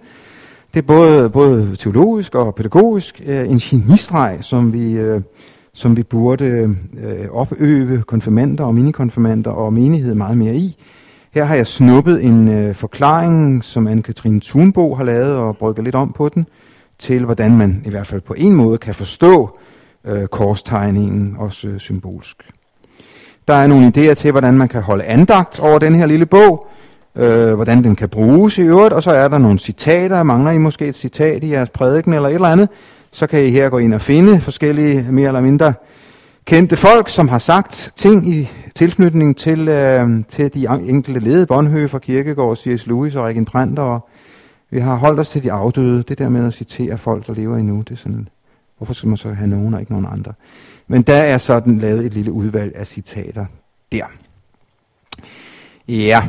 Det er både, både teologisk og pædagogisk øh, en genistreg, som vi, øh, som vi burde øh, opøve konfirmander og minikonfirmander og menighed meget mere i. Her har jeg snuppet en øh, forklaring, som Anne-Katrine Thunbo har lavet og brygget lidt om på den, til hvordan man i hvert fald på en måde kan forstå øh, korstegningen, også øh, symbolsk. Der er nogle idéer til, hvordan man kan holde andagt over den her lille bog. øh, hvordan den kan bruges i øvrigt, og så er der nogle citater. Mangler I måske et citat i jeres prædiken eller et eller andet, så kan I her gå ind og finde forskellige mere eller mindre kendte folk, som har sagt ting i tilknytning til, øh, til de enkelte led, Bonhoeffer, Kirkegaard, C.S. Lewis og Regen Printer. Og vi har holdt os til de afdøde. Det der med at citere folk, der lever endnu, det er sådan, hvorfor skal man så have nogen og ikke nogen andre? Men der er sådan lavet et lille udvalg af citater der. Ja,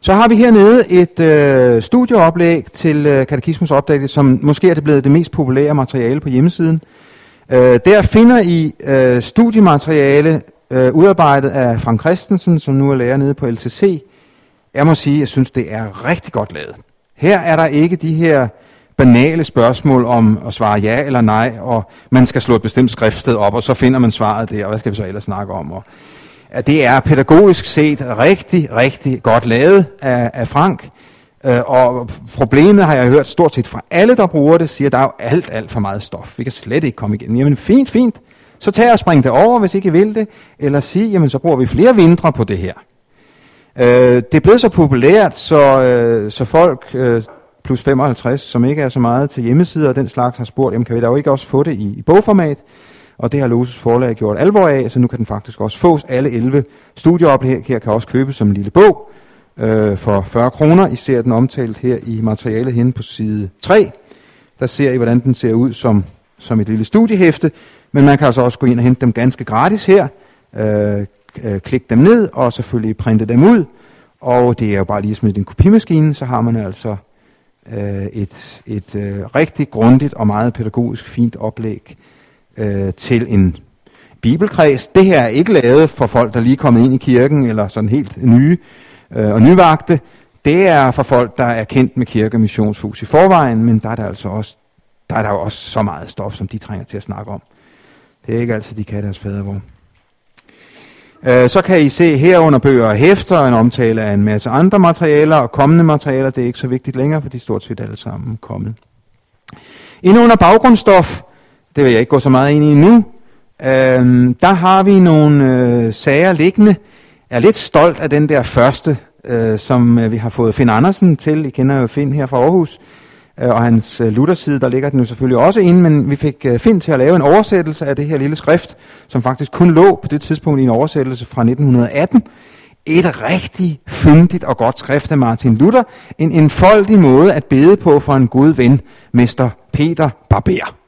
så har vi hernede et øh, studieoplæg til øh, Katekismus som måske er det blevet det mest populære materiale på hjemmesiden. Øh, der finder I øh, studiemateriale øh, udarbejdet af Frank Christensen, som nu er lærer nede på LTC. Jeg må sige, at jeg synes, det er rigtig godt lavet. Her er der ikke de her banale spørgsmål om at svare ja eller nej, og man skal slå et bestemt skriftsted op, og så finder man svaret der, og hvad skal vi så ellers snakke om? Og, at det er pædagogisk set rigtig, rigtig godt lavet af, af Frank. Øh, og problemet har jeg hørt stort set fra alle, der bruger det, siger, at der er jo alt, alt for meget stof. Vi kan slet ikke komme igennem. Jamen fint, fint. Så tag og spring det over, hvis ikke I vil det. Eller sig, jamen så bruger vi flere vintre på det her. Øh, det er blevet så populært, så, øh, så folk øh, plus 55, som ikke er så meget til hjemmesider og den slags, har spurgt, jamen kan vi da jo ikke også få det i, i bogformat? Og det har Loses forlag gjort alvor af, så nu kan den faktisk også fås. Alle 11 studieoplæg her kan også købes som en lille bog øh, for 40 kroner. I ser den omtalt her i materialet henne på side 3. Der ser I, hvordan den ser ud som, som et lille studiehæfte. Men man kan altså også gå ind og hente dem ganske gratis her. Øh, øh, klik dem ned og selvfølgelig printe dem ud. Og det er jo bare lige smidt i en kopimaskine, så har man altså øh, et, et øh, rigtig grundigt og meget pædagogisk fint oplæg øh, til en bibelkreds. Det her er ikke lavet for folk, der lige er kommet ind i kirken, eller sådan helt nye øh, og nyvagte. Det er for folk, der er kendt med kirke og missionshus i forvejen, men der er der altså også, der er der jo også så meget stof, som de trænger til at snakke om. Det er ikke altid, de kan deres fadervor. Øh, så kan I se her under bøger og hæfter en omtale af en masse andre materialer og kommende materialer. Det er ikke så vigtigt længere, for de er stort set alle sammen kommet. Inde under baggrundsstof, det vil jeg ikke gå så meget ind i nu, øh, der har vi nogle øh, sager liggende. øh, er lidt stolt af den der første, øh, som øh, vi har fået Finn Andersen til. I kender jo Finn her fra Aarhus. Øh, og hans øh, Lutherside, der ligger den jo selvfølgelig også inde, men vi fik øh, Finn til at lave en oversættelse af det her lille skrift, som faktisk kun lå på det tidspunkt i en oversættelse fra 1918. Et rigtig fyndigt og godt skrift af Martin Luther. En enfoldig måde at bede på for en god ven, Mester Peter Barber.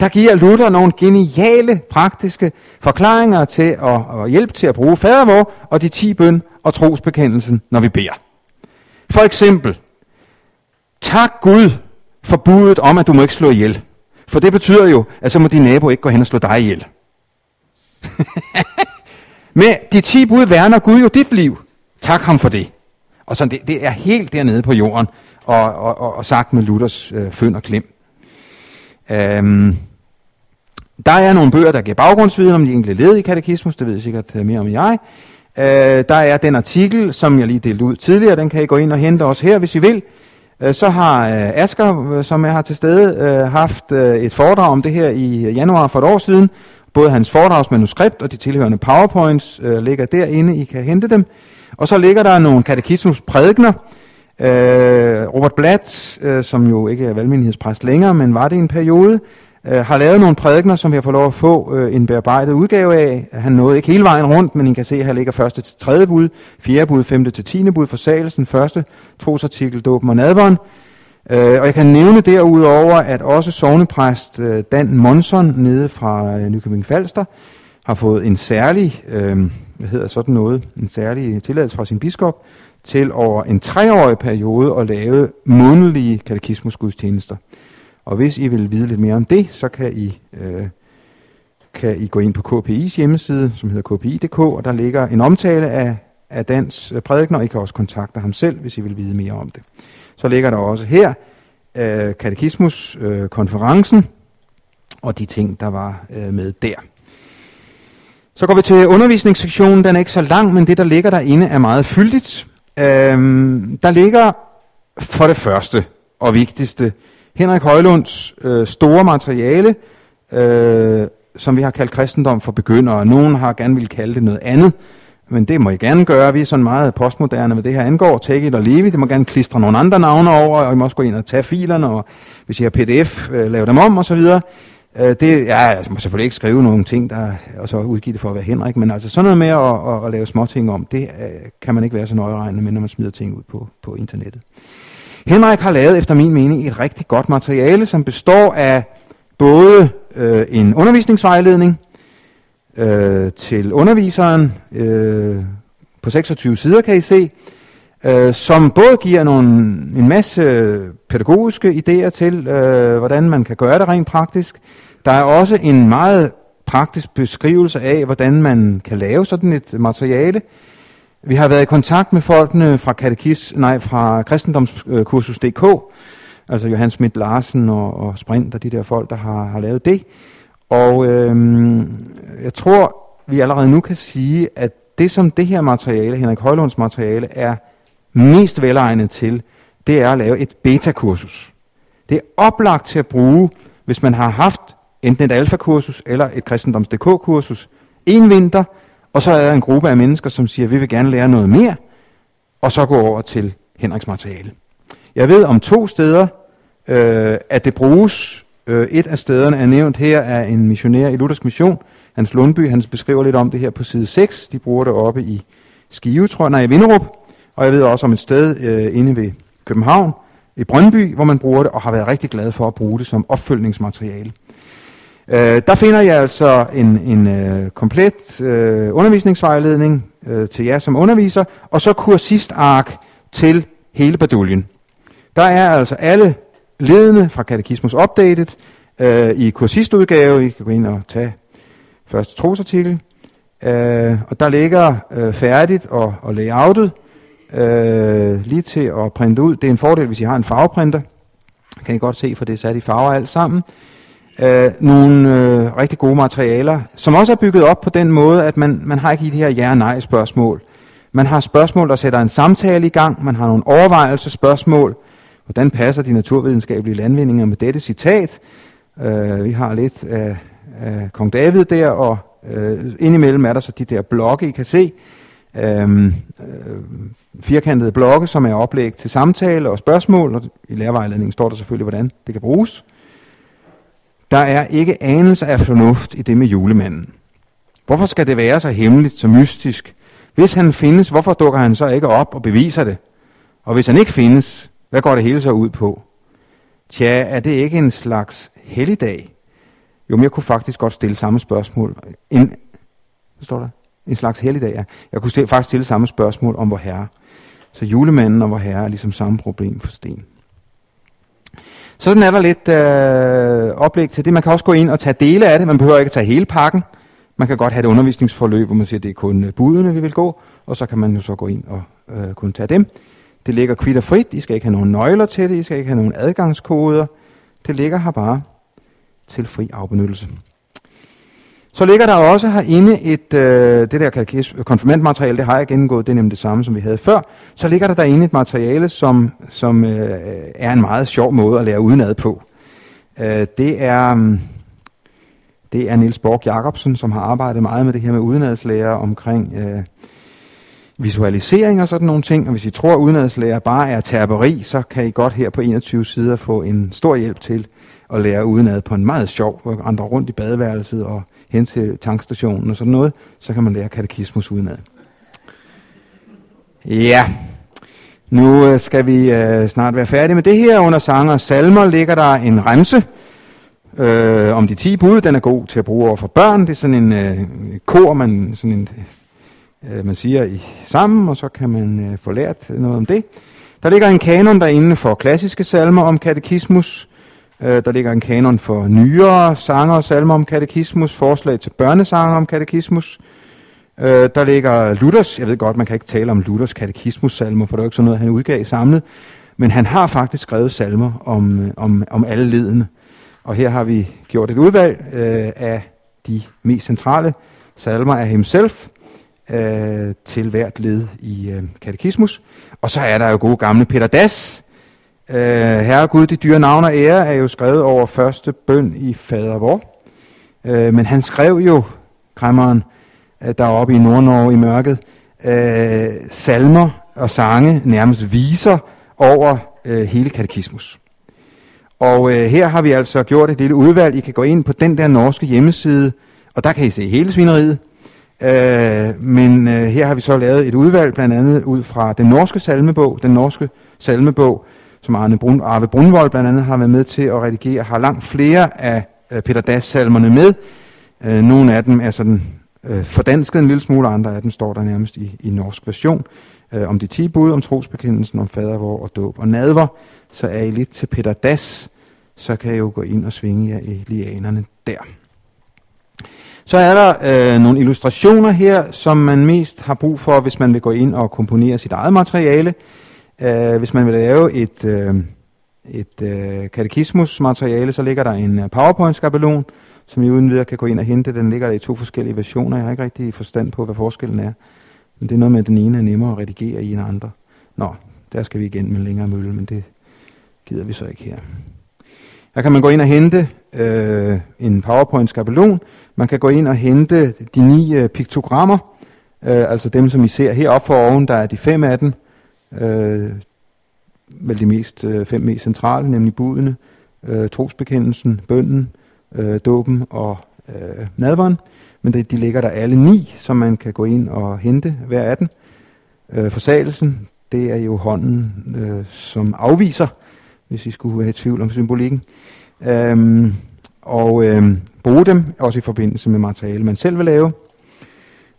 Der giver Luther nogle geniale, praktiske forklaringer til at, og hjælp til at bruge fadervor og de ti bøn og trosbekendelsen, når vi beder. For eksempel, tak Gud for budet om, at du må ikke slå ihjel. For det betyder jo, at så må din nabo ikke gå hen og slå dig ihjel. <laughs> Med de ti bud værner Gud jo dit liv. Tak ham for det. Og så det, det er helt dernede på jorden, og, og, og, og sagt med Luthers øh, føn og klem. Øhm, der er nogle bøger, der giver baggrundsviden om de enkelte led i katekismus, det ved I sikkert øh, mere om jeg. Øh, der er den artikel, som jeg lige delte ud tidligere, den kan I gå ind og hente også her, hvis I vil. Øh, så har øh, Asger, øh, som er har til stede, øh, haft øh, et foredrag om det her i øh, januar for et år siden. Både hans foredragsmanuskript og de tilhørende powerpoints øh, ligger derinde, I kan hente dem. Og så ligger der nogle katekismus prædikner. Øh, Robert Blatt, øh, som jo ikke er valgmenighedspræst længere, men var det en periode, øh, har lavet nogle prædikner, som vi har fået lov at få øh, en bearbejdet udgave af. Han nåede ikke hele vejen rundt, men I kan se, at her ligger første til tredje bud, fjerde bud, femte til tiende bud, forsagelsen, første trosartikel, dåben og nadvånd. Øh, og jeg kan nævne derudover, at også sovnepræst øh, Dan Monson nede fra øh, Nykøbing Falster har fået en særlig, øh, hvad hedder sådan noget, en særlig tilladelse fra sin biskop til over en treårig periode at lave månedlige katekismusgudstjenester. Og hvis I vil vide lidt mere om det, så kan I, øh, kan I gå ind på KPI's hjemmeside, som hedder kpi.dk, og der ligger en omtale af, af Dans øh, prædikner, og I kan også kontakte ham selv, hvis I vil vide mere om det. Så ligger der også her øh, katekismus-konferencen, øh, og de ting, der var øh, med der. Så går vi til undervisningssektionen. Den er ikke så lang, men det, der ligger derinde, er meget fyldigt. Øhm, der ligger for det første og vigtigste Henrik Højlunds øh, store materiale, øh, som vi har kaldt kristendom for begyndere. Nogen har gerne vil kalde det noget andet, men det må I gerne gøre. Vi er sådan meget postmoderne, hvad det her angår. Take it og leave it. Det må gerne klistre nogle andre navne over, og I må også gå ind og tage filerne, og hvis I har pdf, øh, lave dem om, og så videre. Øh, det, ja, jeg må selvfølgelig ikke skrive nogle ting, der, og så udgive det for at være Henrik, men altså sådan noget med at, at, at lave små ting om, det øh, kan man ikke være så nøjeregnende med, når man smider ting ud på, på internettet. Henrik har lavet, efter min mening, et rigtig godt materiale, som består af både øh, en undervisningsvejledning øh, til underviseren øh, på 26 sider, kan I se, øh, som både giver nogle, en masse øh, pædagogiske idéer til, øh, hvordan man kan gøre det rent praktisk. Der er også en meget praktisk beskrivelse af, hvordan man kan lave sådan et materiale. Vi har været i kontakt med folkene fra, katekis, nej, fra kristendomskursus.dk, altså Johan Schmidt Larsen og, og Sprint og de der folk, der har, har lavet det. Og øhm, jeg tror, vi allerede nu kan sige, at det som det her materiale, Henrik Højlunds materiale, er mest velegnet til, det er at lave et beta-kursus. Det er oplagt til at bruge, hvis man har haft enten et alfakursus eller et kristendoms.dk-kursus en vinter, og så er der en gruppe af mennesker, som siger, at vi vil gerne lære noget mere, og så gå over til Henriks materiale. Jeg ved om to steder, øh, at det bruges. Øh, et af stederne er nævnt her af en missionær i Luthersk Mission, Hans Lundby. Han beskriver lidt om det her på side 6. De bruger det oppe i Skive, tror jeg, nej, i Vinderup. Og jeg ved også om et sted øh, inde ved København, i Brøndby, hvor man bruger det, og har været rigtig glad for at bruge det som opfølgningsmateriale. Øh, der finder jeg altså en, en øh, komplet øh, undervisningsvejledning øh, til jer som underviser, og så kursistark til hele baduljen. Der er altså alle ledende fra Katekismus Updated øh, i kursistudgave. I kan gå ind og tage første trosartikel. Øh, og der ligger øh, færdigt og, og layoutet øh, lige til at printe ud. Det er en fordel, hvis I har en farveprinter. Kan I godt se, for det er sat i farver alt sammen. Øh, Øh, nogle øh, rigtig gode materialer, som også er bygget op på den måde, at man, man har ikke i de her ja- nej-spørgsmål. Man har spørgsmål, der sætter en samtale i gang. Man har nogle overvejelsespørgsmål. Hvordan passer de naturvidenskabelige landvindinger med dette citat? Øh, vi har lidt af, af kong David der, og øh, indimellem er der så de der blokke, I kan se. Øhm, øh, firkantede blokke, som er oplæg til samtale og spørgsmål, og i lærervejledningen står der selvfølgelig, hvordan det kan bruges. Der er ikke anelse af fornuft i det med julemanden. Hvorfor skal det være så hemmeligt, så mystisk? Hvis han findes, hvorfor dukker han så ikke op og beviser det? Og hvis han ikke findes, hvad går det hele så ud på? Tja, er det ikke en slags helligdag? Jo, men jeg kunne faktisk godt stille samme spørgsmål. En, hvad står der? En slags helligdag, ja. Jeg kunne stille, faktisk stille samme spørgsmål om vor herre. Så julemanden og vor herre er ligesom samme problem for sten. Sådan er der lidt øh, oplæg til det. Man kan også gå ind og tage dele af det. Man behøver ikke at tage hele pakken. Man kan godt have et undervisningsforløb, hvor man siger, at det er kun budene, vi vil gå. Og så kan man jo så gå ind og øh, kunne tage dem. Det ligger kvitt og frit. I skal ikke have nogen nøgler til det. I skal ikke have nogen adgangskoder. Det ligger her bare til fri afbenyttelse. Så ligger der også herinde et, øh, det der konfirmandmateriale, det har jeg gennemgået, det er nemlig det samme, som vi havde før. Så ligger der derinde et materiale, som, som øh, er en meget sjov måde at lære udenad på. Øh, det er... Mm, det er Niels Borg Jacobsen, som har arbejdet meget med det her med udenadslærer omkring øh, visualisering og sådan nogle ting. Og hvis I tror, at udenadslærer bare er terperi, så kan I godt her på 21 sider få en stor hjælp til at lære udenad på en meget sjov, hvor andre rundt i badeværelset og hen til tankstationen og sådan noget, så kan man lære katekismus udenad. Ja, nu øh, skal vi øh, snart være færdige med det her. Under sanger og salmer ligger der en remse øh, om de 10 bud. Den er god til at bruge over for børn. Det er sådan en øh, kor, man, sådan en, øh, man siger i sammen, og så kan man øh, få lært noget om det. Der ligger en kanon derinde for klassiske salmer om katekismus. Øh, der ligger en kanon for nyere sanger og salmer om katekismus, forslag til børnesanger om katekismus. Øh, der ligger Luthers, jeg ved godt, man kan ikke tale om Luthers katekismus-salmer, for det er jo ikke sådan noget, han udgav samlet, men han har faktisk skrevet salmer om, øh, om, om alle ledene. Og her har vi gjort et udvalg øh, af de mest centrale salmer af himself øh, til hvert led i øh, katekismus. Og så er der jo gode gamle Peter Das, Øh, Herre Gud, de dyre navn og ære er jo skrevet over første bøn i fader vor. Øh, men han skrev jo, kræmmeren, der øh, deroppe i Nordnorge i mørket, øh, salmer og sange, nærmest viser over øh, hele katekismus. Og øh, her har vi altså gjort et lille udvalg. I kan gå ind på den der norske hjemmeside, og der kan I se hele svineriet. Øh, men øh, her har vi så lavet et udvalg, blandt andet ud fra den norske salmebog, den norske salmebog, som Arne Brun, Arve Brunvold blandt andet har været med til at redigere, har langt flere af øh, Peter Das salmerne med. Øh, nogle af dem er sådan øh, fordansket en lille smule, andre af dem står der nærmest i, i norsk version. Øh, om de 10 bud, om trosbekendelsen, om fadervor og dåb og nadver, så er I lidt til Peter Das, så kan I jo gå ind og svinge jer i lianerne der. Så er der øh, nogle illustrationer her, som man mest har brug for, hvis man vil gå ind og komponere sit eget materiale. Øh, hvis man vil lave et, øh, et øh, katekismusmateriale, så ligger der en øh, PowerPoint-skabelon, som I uden videre kan gå ind og hente. Den ligger der i to forskellige versioner. Jeg har ikke rigtig forstand på, hvad forskellen er. Men det er noget med, at den ene er nemmere at redigere i end andre. Nå, der skal vi igen med længere mølle, men det gider vi så ikke her. Her kan man gå ind og hente øh, en PowerPoint-skabelon. Man kan gå ind og hente de ni øh, piktogrammer, øh, altså dem, som I ser heroppe for oven, der er de fem af dem. Øh, vel de mest, øh, fem mest centrale, nemlig budene, øh, trosbekendelsen, bønden, øh, dåben og øh, nadveren. Men det, de ligger der alle ni, som man kan gå ind og hente hver af dem. Øh, forsagelsen, det er jo hånden, øh, som afviser, hvis I skulle være i tvivl om symbolikken. Øhm, og øh, bruge dem, også i forbindelse med materiale, man selv vil lave.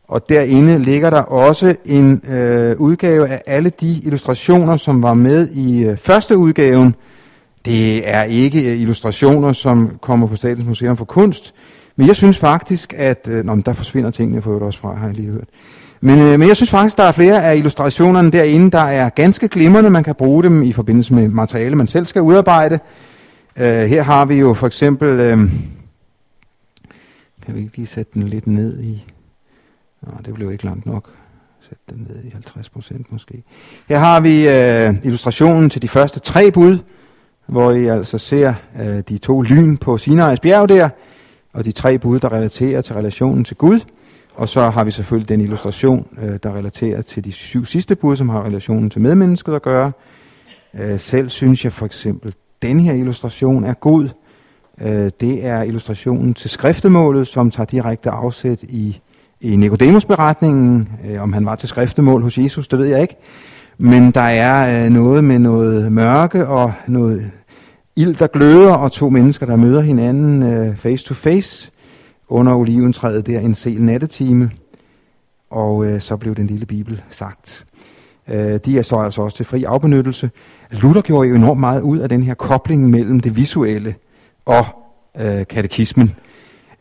Og derinde ligger der også en øh, udgave af alle de illustrationer, som var med i øh, første udgaven. Det er ikke øh, illustrationer, som kommer på Statens Museum for Kunst, men jeg synes faktisk, at... Øh, nå, men der forsvinder tingene for også fra, har jeg lige hørt. Men, øh, men jeg synes faktisk, der er flere af illustrationerne derinde, der er ganske glimrende. Man kan bruge dem i forbindelse med materiale, man selv skal udarbejde. Øh, her har vi jo for eksempel... Øh, kan vi ikke lige sætte den lidt ned i... Nå, det blev ikke langt nok. Sæt den ned i 50 procent måske. Her har vi øh, illustrationen til de første tre bud, hvor I altså ser øh, de to lyn på Sinai's bjerg der, og de tre bud, der relaterer til relationen til Gud. Og så har vi selvfølgelig den illustration, øh, der relaterer til de syv sidste bud, som har relationen til medmennesket at gøre. Øh, selv synes jeg for eksempel, den her illustration er god. Øh, det er illustrationen til skriftemålet, som tager direkte afsæt i, i Nicodemus beretningen. Øh, om han var til skriftemål hos Jesus, det ved jeg ikke. Men der er øh, noget med noget mørke og noget ild, der gløder, og to mennesker, der møder hinanden øh, face to face under oliventræet der en sel nattetime. Og øh, så blev den lille bibel sagt. Øh, de er så altså også til fri afbenyttelse. Luther gjorde jo enormt meget ud af den her kobling mellem det visuelle og øh, katekismen.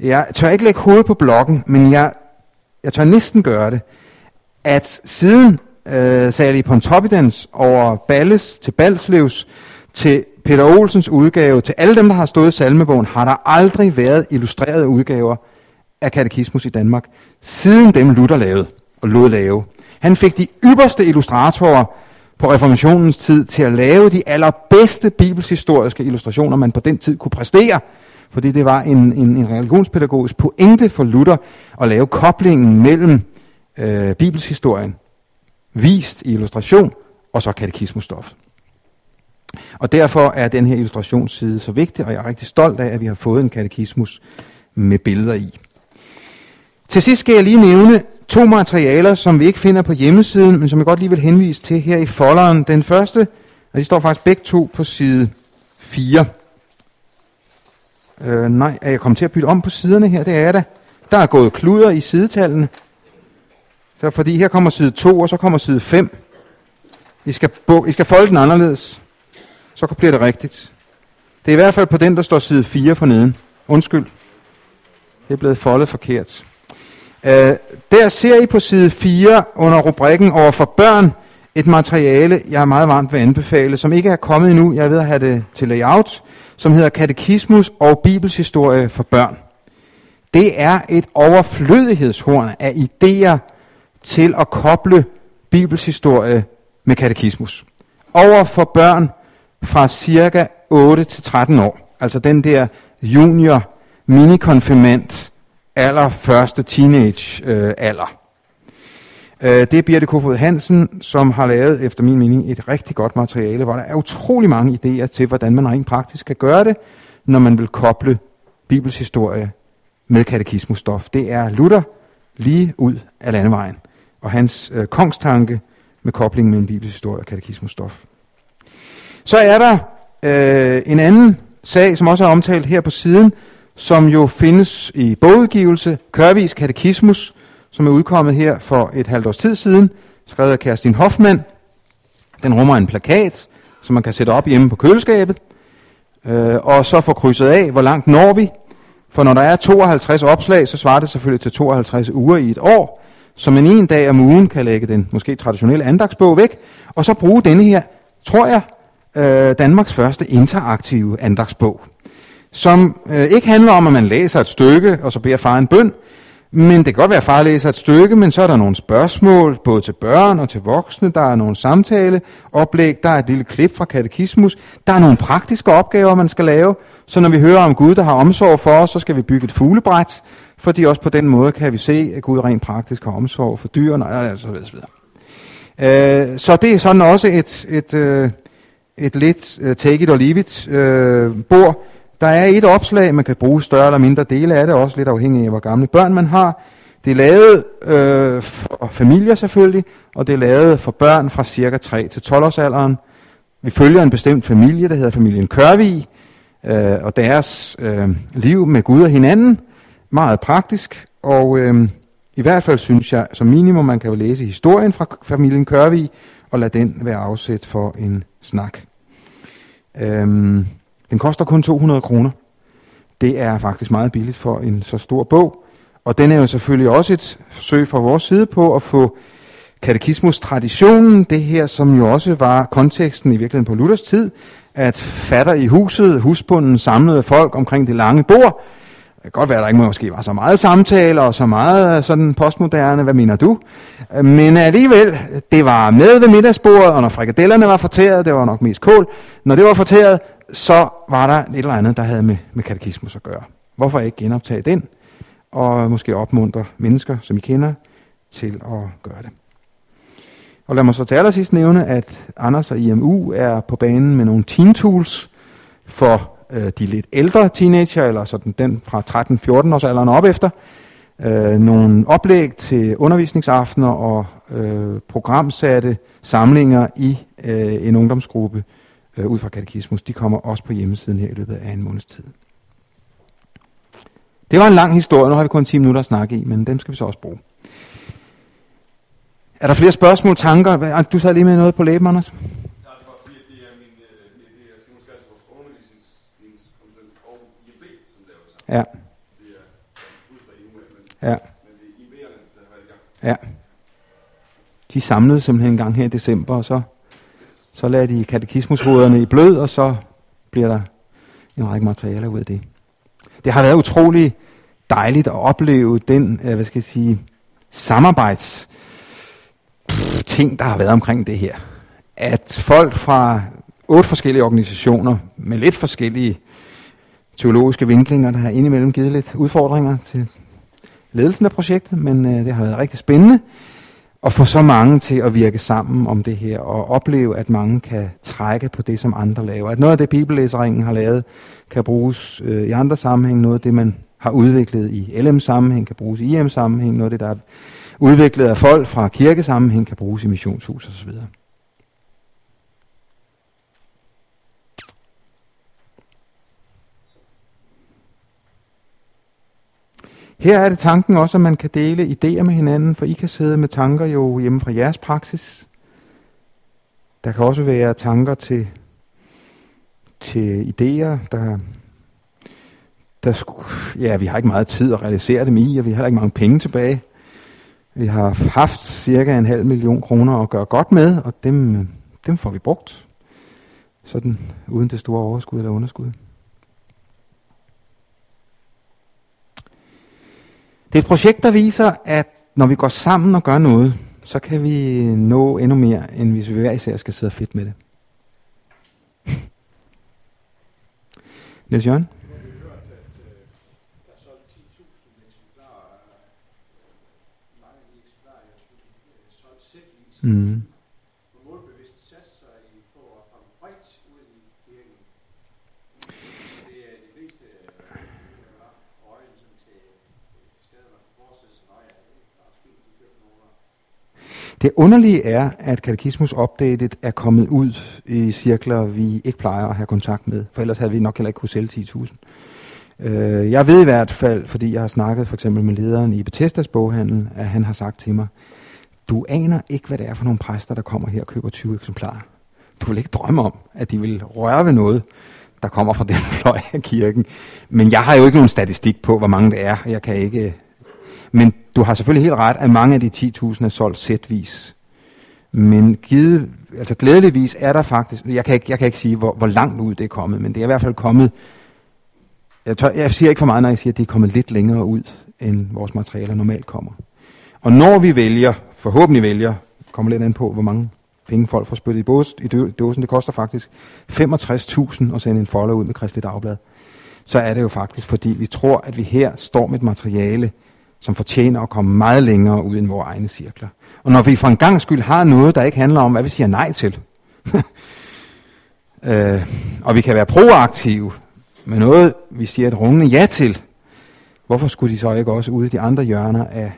Jeg tør ikke lægge hovedet på blokken, men jeg, jeg tør næsten gøre det, at siden øh, Sally Pontoppidans over Balles til Balslevs til Peter Olsens udgave, til alle dem, der har stået i salmebogen, har der aldrig været illustrerede udgaver af katekismus i Danmark, siden dem Luther lavede og lod lave. Han fik de ypperste illustratorer på reformationens tid til at lave de allerbedste bibelshistoriske illustrationer, man på den tid kunne præstere. Fordi det var en, en, en religionspædagogisk pointe for Luther at lave koblingen mellem øh, bibelshistorien, vist i illustration, og så katekismusstof. Og derfor er den her illustrationsside så vigtig, og jeg er rigtig stolt af, at vi har fået en katekismus med billeder i. Til sidst skal jeg lige nævne to materialer, som vi ikke finder på hjemmesiden, men som jeg godt lige vil henvise til her i folderen. Den første, og de står faktisk begge to på side 4. Øh, nej, er jeg kommet til at bytte om på siderne her? Det er jeg da. Der er gået kluder i sidetallene. Så fordi her kommer side 2, og så kommer side 5. I skal, I skal folde den anderledes. Så bliver det rigtigt. Det er i hvert fald på den, der står side 4 for neden. Undskyld. Det er blevet foldet forkert. Øh, der ser I på side 4 under rubrikken over for børn et materiale, jeg er meget varmt vil anbefale, som ikke er kommet endnu. Jeg er ved at have det til layout, som hedder Katekismus og Bibelshistorie for børn. Det er et overflødighedshorn af idéer til at koble bibelshistorie med katekismus. Over for børn fra cirka 8 til 13 år. Altså den der junior minikonfirmant aller første teenage øh, alder. Øh, det er Birte Kofod Hansen, som har lavet, efter min mening, et rigtig godt materiale, hvor der er utrolig mange idéer til, hvordan man rent praktisk kan gøre det, når man vil koble Bibels historie med katekismusstof. Det er Luther lige ud af landevejen, og hans øh, kongstanke med koblingen mellem Bibels historie og katekismusstof. Så er der øh, en anden sag, som også er omtalt her på siden, som jo findes i bogudgivelse, Kørvis Katekismus, som er udkommet her for et halvt års tid siden, skrevet af Kerstin Hoffmann. Den rummer en plakat, som man kan sætte op hjemme på køleskabet, øh, og så få krydset af, hvor langt når vi. For når der er 52 opslag, så svarer det selvfølgelig til 52 uger i et år, så man en dag om ugen kan lægge den måske traditionelle andagsbog væk, og så bruge denne her, tror jeg, øh, Danmarks første interaktive andagsbog, som øh, ikke handler om, at man læser et stykke, og så beder far en bøn, men det kan godt være, at far læser et stykke, men så er der nogle spørgsmål, både til børn og til voksne. Der er nogle samtale, oplæg, der er et lille klip fra katekismus. Der er nogle praktiske opgaver, man skal lave. Så når vi hører om Gud, der har omsorg for os, så skal vi bygge et fuglebræt, fordi også på den måde kan vi se, at Gud rent praktisk har omsorg for dyrene, og altså, så videre. Øh, så det er sådan også et, et, et, et lidt øh, take it or leave it øh, bord. Der er et opslag, man kan bruge større eller mindre dele af det, også lidt afhængig af, hvor gamle børn man har. Det er lavet øh, for familier selvfølgelig, og det er lavet for børn fra cirka 3 til 12 års alderen. Vi følger en bestemt familie, der hedder familien Kørvig, øh, og deres øh, liv med Gud og hinanden. Meget praktisk, og øh, i hvert fald synes jeg, som minimum, man kan jo læse historien fra familien Kørvig, og lade den være afsæt for en snak. Øh, den koster kun 200 kroner. Det er faktisk meget billigt for en så stor bog. Og den er jo selvfølgelig også et forsøg fra vores side på at få katekismus-traditionen, det her, som jo også var konteksten i virkeligheden på Luthers tid, at fatter i huset, husbunden samlede folk omkring det lange bord, det kan godt være, at der ikke måske var så meget samtaler og så meget øh, sådan postmoderne, hvad mener du? Øh, men alligevel, det var med ved middagsbordet, og når frikadellerne var fortæret, det var nok mest kål, når det var fortæret, så var der et eller andet, der havde med, med katekismus at gøre. Hvorfor ikke genoptage den, og måske opmuntre mennesker, som I kender, til at gøre det. Og lad mig så til allersidst nævne, at Anders og IMU er på banen med nogle teen tools for øh, de lidt ældre teenager, eller sådan den fra 13-14 års alderen op efter. Øh, nogle oplæg til undervisningsaftener og øh, programsatte samlinger i øh, en ungdomsgruppe øh, ud fra katekismus. De kommer også på hjemmesiden her i løbet af en måneds tid. Det var en lang historie, nu har vi kun 10 minutter at snakke i, men dem skal vi så også bruge. Er der flere spørgsmål, tanker? Du sad lige med noget på læben, Anders? Ja. Ja. Ja. De samlede simpelthen en gang her i december, og så, så lader de katekismushovederne i blød, og så bliver der en række materialer ud af det. Det har været utrolig dejligt at opleve den, øh, hvad skal jeg sige, samarbejds ting, der har været omkring det her. At folk fra otte forskellige organisationer med lidt forskellige teologiske vinklinger, der har indimellem givet lidt udfordringer til ledelsen af projektet, men øh, det har været rigtig spændende at få så mange til at virke sammen om det her, og opleve, at mange kan trække på det, som andre laver. At noget af det, bibellæseringen har lavet, kan bruges øh, i andre sammenhæng. Noget af det, man har udviklet i LM-sammenhæng, kan bruges i IM-sammenhæng. Noget af det, der er udviklet af folk fra kirkesammenhæng, kan bruges i missionshus osv. Her er det tanken også, at man kan dele idéer med hinanden, for I kan sidde med tanker jo hjemme fra jeres praksis. Der kan også være tanker til, til idéer, der, der sku, ja, vi har ikke meget tid at realisere dem i, og vi har ikke mange penge tilbage. Vi har haft cirka en halv million kroner at gøre godt med, og dem, dem får vi brugt. Sådan uden det store overskud eller underskud. Det er et projekt, der viser, at når vi går sammen og gør noget, så kan vi nå endnu mere, end hvis vi hver især skal sidde fedt med det. <laughs> Niels Jørgen? Mm. Hvor målbevidst satser I på at komme bredt ud i kirken. Det er de fleste øh, øjne sådan til øh, steder, man kan forestille sig, at ja, det er også fint, de kører nogle det underlige er, at Katekismus Updated er kommet ud i cirkler, vi ikke plejer at have kontakt med, for ellers havde vi nok heller ikke kunne sælge 10.000. Øh, jeg ved i hvert fald, fordi jeg har snakket for eksempel med lederen i Bethesdas boghandel, at han har sagt til mig, du aner ikke, hvad det er for nogle præster, der kommer her og køber 20 eksemplarer. Du vil ikke drømme om, at de vil røre ved noget, der kommer fra den <laughs> fløj af kirken. Men jeg har jo ikke nogen statistik på, hvor mange det er. Jeg kan ikke... Men du har selvfølgelig helt ret, at mange af de 10.000 er solgt sætvis. Men givet, altså glædeligvis er der faktisk, jeg kan ikke, jeg kan ikke sige, hvor, hvor langt ud det er kommet, men det er i hvert fald kommet, jeg, tør, jeg siger ikke for meget, når jeg siger, at det er kommet lidt længere ud, end vores materialer normalt kommer. Og når vi vælger, forhåbentlig vælger, kommer lidt an på, hvor mange penge folk får spyttet i, bås, i dø- dåsen, det koster faktisk 65.000 at sende en folder ud med Kristelig Dagblad, så er det jo faktisk, fordi vi tror, at vi her står med et materiale, som fortjener at komme meget længere ud end vores egne cirkler. Og når vi for en gang skyld har noget, der ikke handler om, hvad vi siger nej til, <laughs> øh, og vi kan være proaktive med noget, vi siger et rungende ja til, hvorfor skulle de så ikke også ude i de andre hjørner af,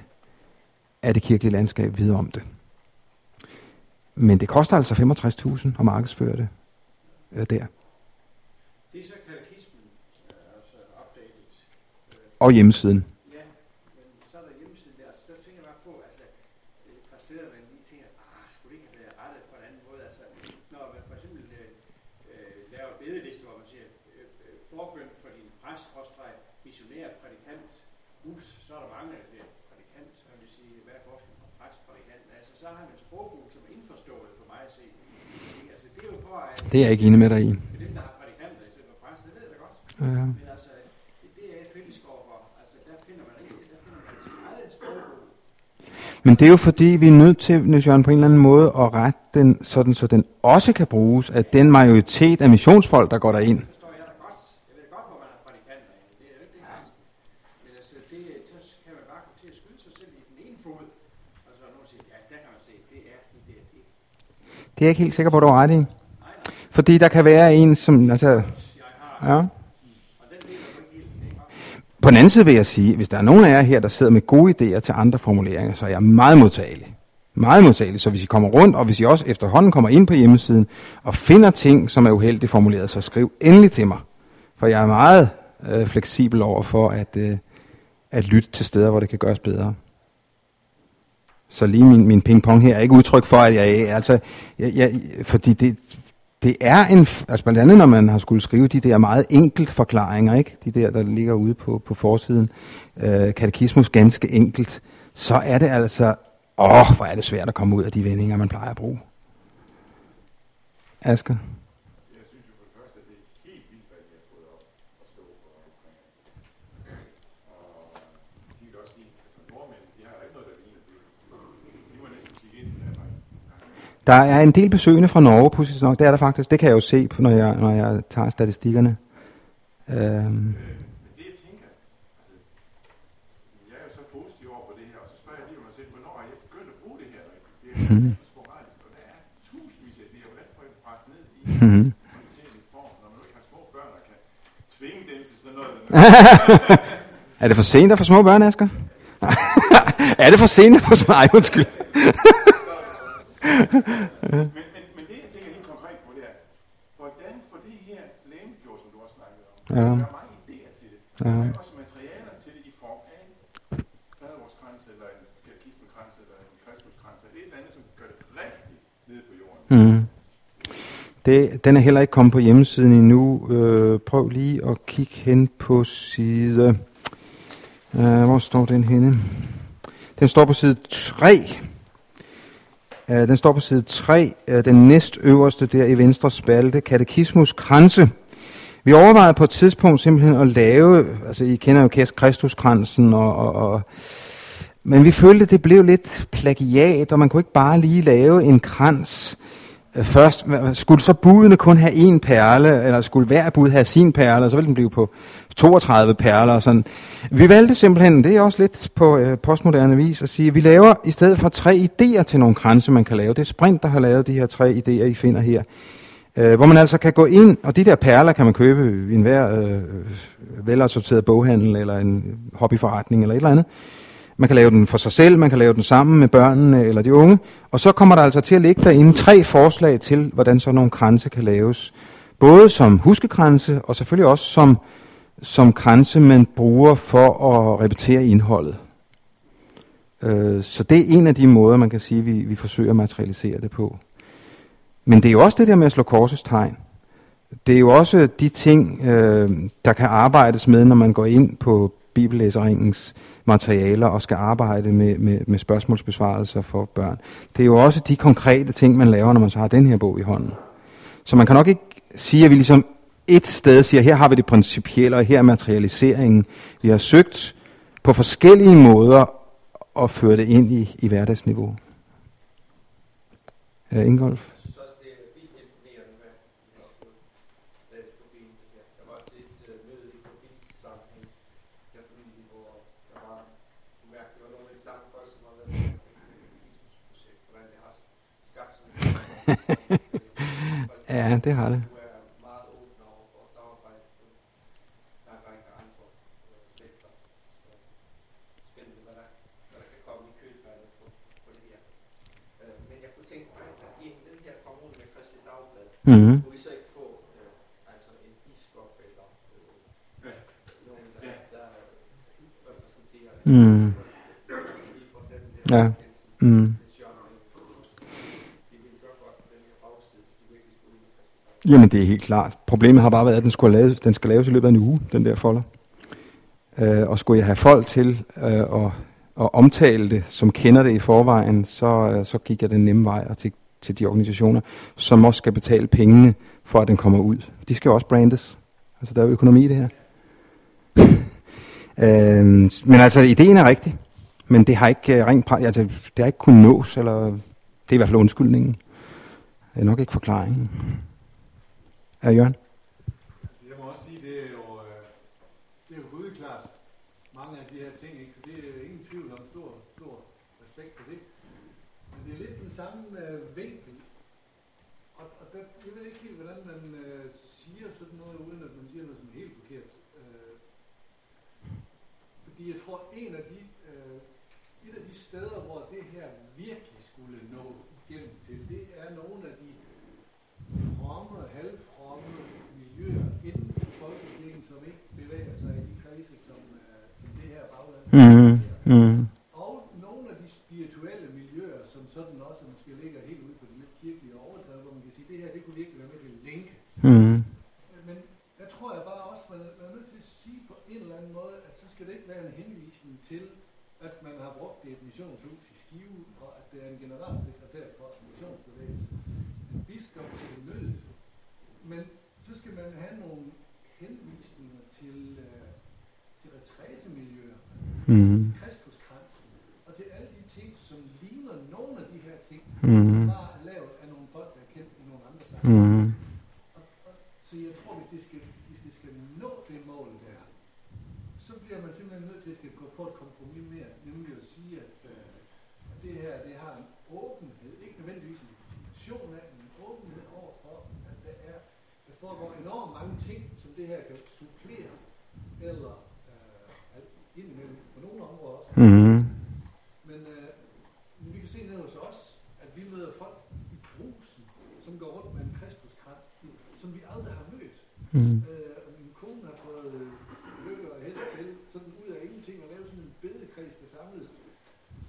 af det kirkelige landskab vide om det? Men det koster altså 65.000 at markedsføre det øh, der. Det er så katekismen, altså updated. Og hjemmesiden. Ja, men så er der hjemmesiden der, så der tænker jeg bare på, altså et par steder, man lige tænker, ah, skulle det ikke have været rettet på en anden måde? Altså, når man for eksempel øh, øh, laver bedeliste, hvor man siger, øh, øh, forbøn for din præst, skråstreg, missionær, prædikant, hus, så er der mange af det prædikant, så vil sige, hvad er forskellen på præst og prædikant? Altså, så har man et sprogbrug, som er indforstået for mig at se. Ikke? Altså, det er jo for, at Det er jeg ikke enig med dig i. er. Ja. Men altså, det, er kritisk overfor. Altså, der finder man ikke, der finder man sit eget sprogbrug. Men det er jo fordi, vi er nødt til, Niels Jørgen, på en eller anden måde at rette den, sådan så den også kan bruges af den majoritet af missionsfolk, der går derind. Det forstår jeg da godt. Jeg ved godt, hvor man har prædikanter i. Det er jo ikke det eneste. Men altså, det, så kan man bare komme til at skyde sig selv i den ene fod. Og så nogen siger, ja, der kan man se, det er de der, de Det er jeg ikke helt sikker på, at du har ret i. Fordi der kan være en, som... Altså, ja. På den anden side vil jeg sige, hvis der er nogen af jer her, der sidder med gode idéer til andre formuleringer, så er jeg meget modtagelig. Meget modtagelig. Så hvis I kommer rundt, og hvis I også efterhånden kommer ind på hjemmesiden, og finder ting, som er uheldigt formuleret, så skriv endelig til mig. For jeg er meget øh, fleksibel over for at, øh, at lytte til steder, hvor det kan gøres bedre. Så lige min, min pingpong her er ikke udtryk for, at jeg altså, jeg, jeg, fordi det, det er en, altså blandt andet når man har skulle skrive de der meget enkelt forklaringer, ikke? de der, der ligger ude på, på forsiden, øh, katekismus ganske enkelt, så er det altså, åh, hvor er det svært at komme ud af de vendinger, man plejer at bruge. Asger? Jeg synes jo for det første, at det er helt vildt, hvad de har fået op at stå for omkring. Og de vil også sige, altså nordmænd, de har ikke noget, der ligner det. De må næsten kigge ind i den her vej. Der er en del besøgende fra Norge, pudsigt nok. Det er der faktisk. Det kan jeg jo se, når jeg, når jeg tager statistikkerne. Øhm, Men det jeg tænker, jeg jo så positiv over for det her, og så spørger jeg lige mig selv, hvornår jeg begyndt at bruge det her rigtigt? Det jo sporadisk, og der tusindvis af idéer, hvordan får jeg dem bragt ned i en håndterlig form, når man nu ikke har små børn, der kan tvinge dem til sådan noget. Der <laughs> er det for sent at få små børn, Asger? <laughs> er det for sent at få små... Ej, undskyld. <laughs> men, men, men det, jeg tænker helt konkret på, det er, hvordan får det her læmegjort, som du også snakkede om? Ja. Der er mange idéer til det. Ja. Der er også materialer til det i form af en fadervorskrans, eller en katekismekrans, eller en kristuskrans, eller et eller andet, som gør det rigtigt nede på jorden. Mm. Det, den er heller ikke kommet på hjemmesiden endnu. Øh, prøv lige at kigge hen på side... Øh, hvor står den henne? Den står på side 3. Øh, den står på side 3, øh, den næstøverste der i venstre spalte, katekismus kranse. Vi overvejede på et tidspunkt simpelthen at lave, altså I kender jo Kristuskransen, og, og, og, men vi følte, at det blev lidt plagiat, og man kunne ikke bare lige lave en krans øh, først, skulle så budene kun have en perle, eller skulle hver bud have sin perle, og så ville den blive på 32 perler og sådan. Vi valgte simpelthen, det er også lidt på øh, postmoderne vis, at sige, at vi laver i stedet for tre idéer til nogle kranse, man kan lave. Det er Sprint, der har lavet de her tre idéer, I finder her. Øh, hvor man altså kan gå ind, og de der perler kan man købe i enhver øh, øh, velassorteret boghandel, eller en hobbyforretning, eller et eller andet. Man kan lave den for sig selv, man kan lave den sammen med børnene eller de unge. Og så kommer der altså til at ligge derinde tre forslag til, hvordan sådan nogle kranse kan laves. Både som huskekranse, og selvfølgelig også som, som kranse, man bruger for at repetere indholdet. Øh, så det er en af de måder, man kan sige, vi, vi forsøger at materialisere det på. Men det er jo også det der med at slå korsets tegn. Det er jo også de ting, øh, der kan arbejdes med, når man går ind på bibellæseringens materialer og skal arbejde med, med, med spørgsmålsbesvarelser for børn. Det er jo også de konkrete ting, man laver, når man så har den her bog i hånden. Så man kan nok ikke sige, at vi ligesom et sted siger, her har vi det principielle, og her er materialiseringen. Vi har søgt på forskellige måder at føre det ind i, i hverdagsniveau. Ja, Ingolf? ja, det har det ud med Kristi Dagblad. Jamen, det er helt klart. Problemet har bare været, at den, skulle laves, den skal laves i løbet af en uge, den der folder. Øh, og skulle jeg have folk til øh, at, at omtale det, som kender det i forvejen, så, øh, så gik jeg den nemme vej og til, til de organisationer, som også skal betale pengene for, at den kommer ud. De skal jo også brandes. Altså, der er jo økonomi i det her. <laughs> øhm, men altså, ideen er rigtig. Men det har ikke, uh, rent, altså, det har ikke kunnet nås, eller det er i hvert fald undskyldningen. Det er nok ikke forklaringen. Er Jørgen? Altså, jeg må også sige, det er jo, øh, det er jo gudklart mange af de her ting, ikke? så det er ingen tvivl om stor, stor respekt for det. Men det er lidt den samme øh, vinkel. Og, og der, jeg ved ikke helt, hvordan man øh, siger sådan noget, uden at man siger noget som er helt forkert. Øh, fordi jeg tror, en af de, øh, et af de steder, hvor det her virkelig skulle nå igennem til, det er nogle af de fromme, halvfromme miljøer inden for folkekirken, som ikke bevæger sig i de kredse, som, øh, som det her bagland. Mm, mm, Og nogle af de spirituelle miljøer, som sådan også måske ligger helt ude på de lidt kirkelige overdrev, hvor man kan sige, det her, det kunne virkelig være med til at linke. mm, Men der tror jeg bare også, man man er nødt til at sige på en eller anden måde, at så skal det ikke være en henvisning til, at man har brugt det et missionshus i Skive, og at det er en generalsekretær for missionsbevægelsen, en biskop til mødet. Men så skal man have nogle henvisninger til, øh, mm, og til alle de ting, som ligner nogle af de her ting, mm, som bare er lavet af nogle folk, der er kendt i nogle andre sammenhænge. mm, Og, og, så jeg tror, hvis det, skal, hvis det skal nå det mål der, så bliver man simpelthen nødt til at skal gå på et kompromis mere, nemlig at sige, at, øh, at det her det har en åbenhed, ikke nødvendigvis en legitimation af, men en åbenhed over for, at der, er, der foregår enormt mange ting, som det her kan supplere, eller øh, indimellem på nogle områder også. mm, Men, øh, vi kan se ned hos os, at vi møder folk i brusen, som går rundt med en kristuskrans, som vi aldrig har mødt. mm, Øh, og min kone har fået øh, lykke og held til, sådan ud af ingenting, at lave sådan en bedekreds, der samles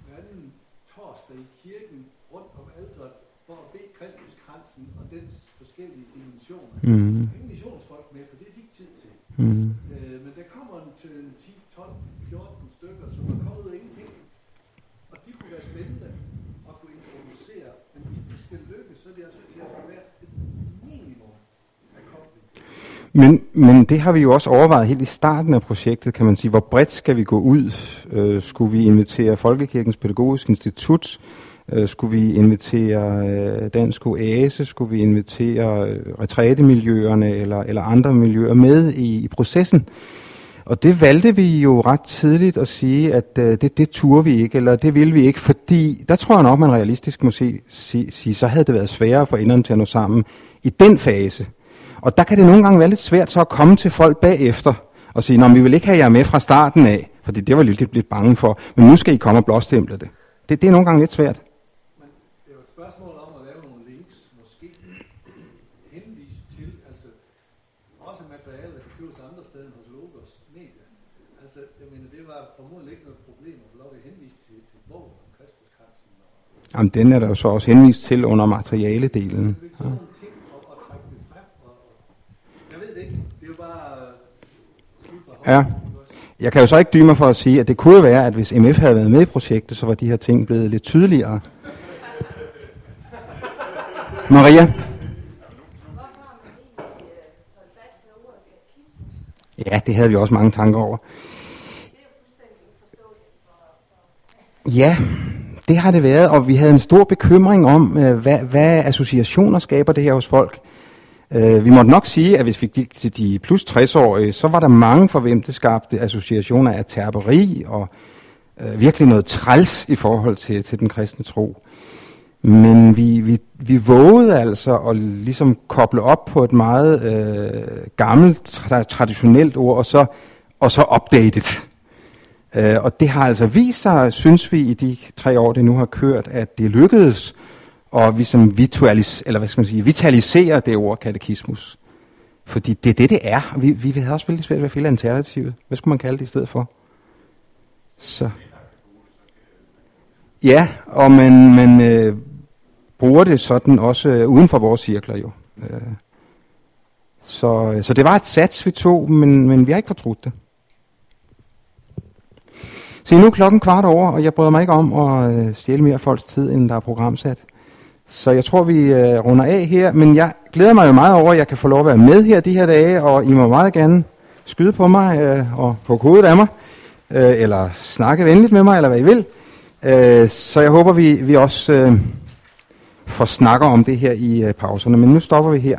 hver anden torsdag i kirken rundt om alderet, for at bede kristuskransen og dens forskellige dimensioner. mm, ingen missionsfolk med, for det er de ikke tid til. mm. Øh, men der kommer en til en 10, 12, 14 stykker, som er kommet ud af ingenting. Og de kunne være spændende at kunne introducere, men hvis det skal lykkes, så er det altså nødt til at være et minimum af kobling. Men, men det har vi jo også overvejet helt i starten af projektet, kan man sige. Hvor bredt skal vi gå ud? Øh, skulle vi invitere Folkekirkens Pædagogisk Institut Øh, skulle vi invitere øh, Dansk Oase? Skulle vi invitere øh, retrætemiljøerne eller, eller andre miljøer med i, i processen? Og det valgte vi jo ret tidligt at sige, at øh, det, det turde vi ikke, eller det ville vi ikke, fordi der tror jeg nok, man realistisk må sige, sige, sige så havde det været sværere for enderne til at nå sammen i den fase. Og der kan det nogle gange være lidt svært så at komme til folk bagefter og sige, at vi vil ikke have jer med fra starten af, fordi det var lidt, lidt bange for, men nu skal I komme og blåstemple det. det. Det er nogle gange lidt svært. Men det er et spørgsmål om at lave nogle links, måske henvise til, altså også materiale, der kan købes andre steder end hos Logos Media. Altså, jeg mener, det var formodentlig ikke noget problem at få lov til at henvise til, til bogen om. Og, Jamen, den er der jo så også henvist til under materialedelen. det er sådan nogle ting at, at trække det frem. Og, og, jeg ved det ikke. Det er jo bare øh, skud fra Ja. Jeg kan jo så ikke dyme mig for at sige, at det kunne være, at hvis MF havde været med i projektet, så var de her ting blevet lidt tydeligere. Maria? Ja, det havde vi også mange tanker over. Ja, det har det været, og vi havde en stor bekymring om, øh, hvad, hvad associationer skaber det her hos folk. Øh, Vi måtte nok sige, at hvis vi gik til de plus 60-årige, så var der mange for hvem det skabte associationer af terperi og øh, virkelig noget træls i forhold til, til den kristne tro. Men vi, vi, vi vågede altså at ligesom koble op på et meget øh, gammelt, tra- traditionelt ord, og så, og så updated. Øh, og det har altså vist sig, synes vi, i de tre år, det nu har kørt, at det lykkedes og vi som vitualis, eller hvad skal man sige, vitalisere det ord katekismus. Fordi det er det, det er. Vi, vi havde også veldig svært ved at finde alternativet. Hvad skulle man kalde det i stedet for? Så. Ja, og man, man øh, bruger det sådan også øh, uden for vores cirkler jo. Øh, så, øh, så det var et sats, vi tog, men, men vi har ikke fortrudt det. Se, nu er klokken kvart over, og jeg bryder mig ikke om at øh, stjæle mere folks tid, end der er programsat. Så jeg tror, vi øh, runder af her, men jeg glæder mig jo meget over, at jeg kan få lov at være med her de her dage, og I må meget gerne skyde på mig øh, og på hovedet af mig, øh, eller snakke venligt med mig, eller hvad I vil. Øh, så jeg håber, vi, vi også øh, får snakker om det her i øh, pauserne, men nu stopper vi her.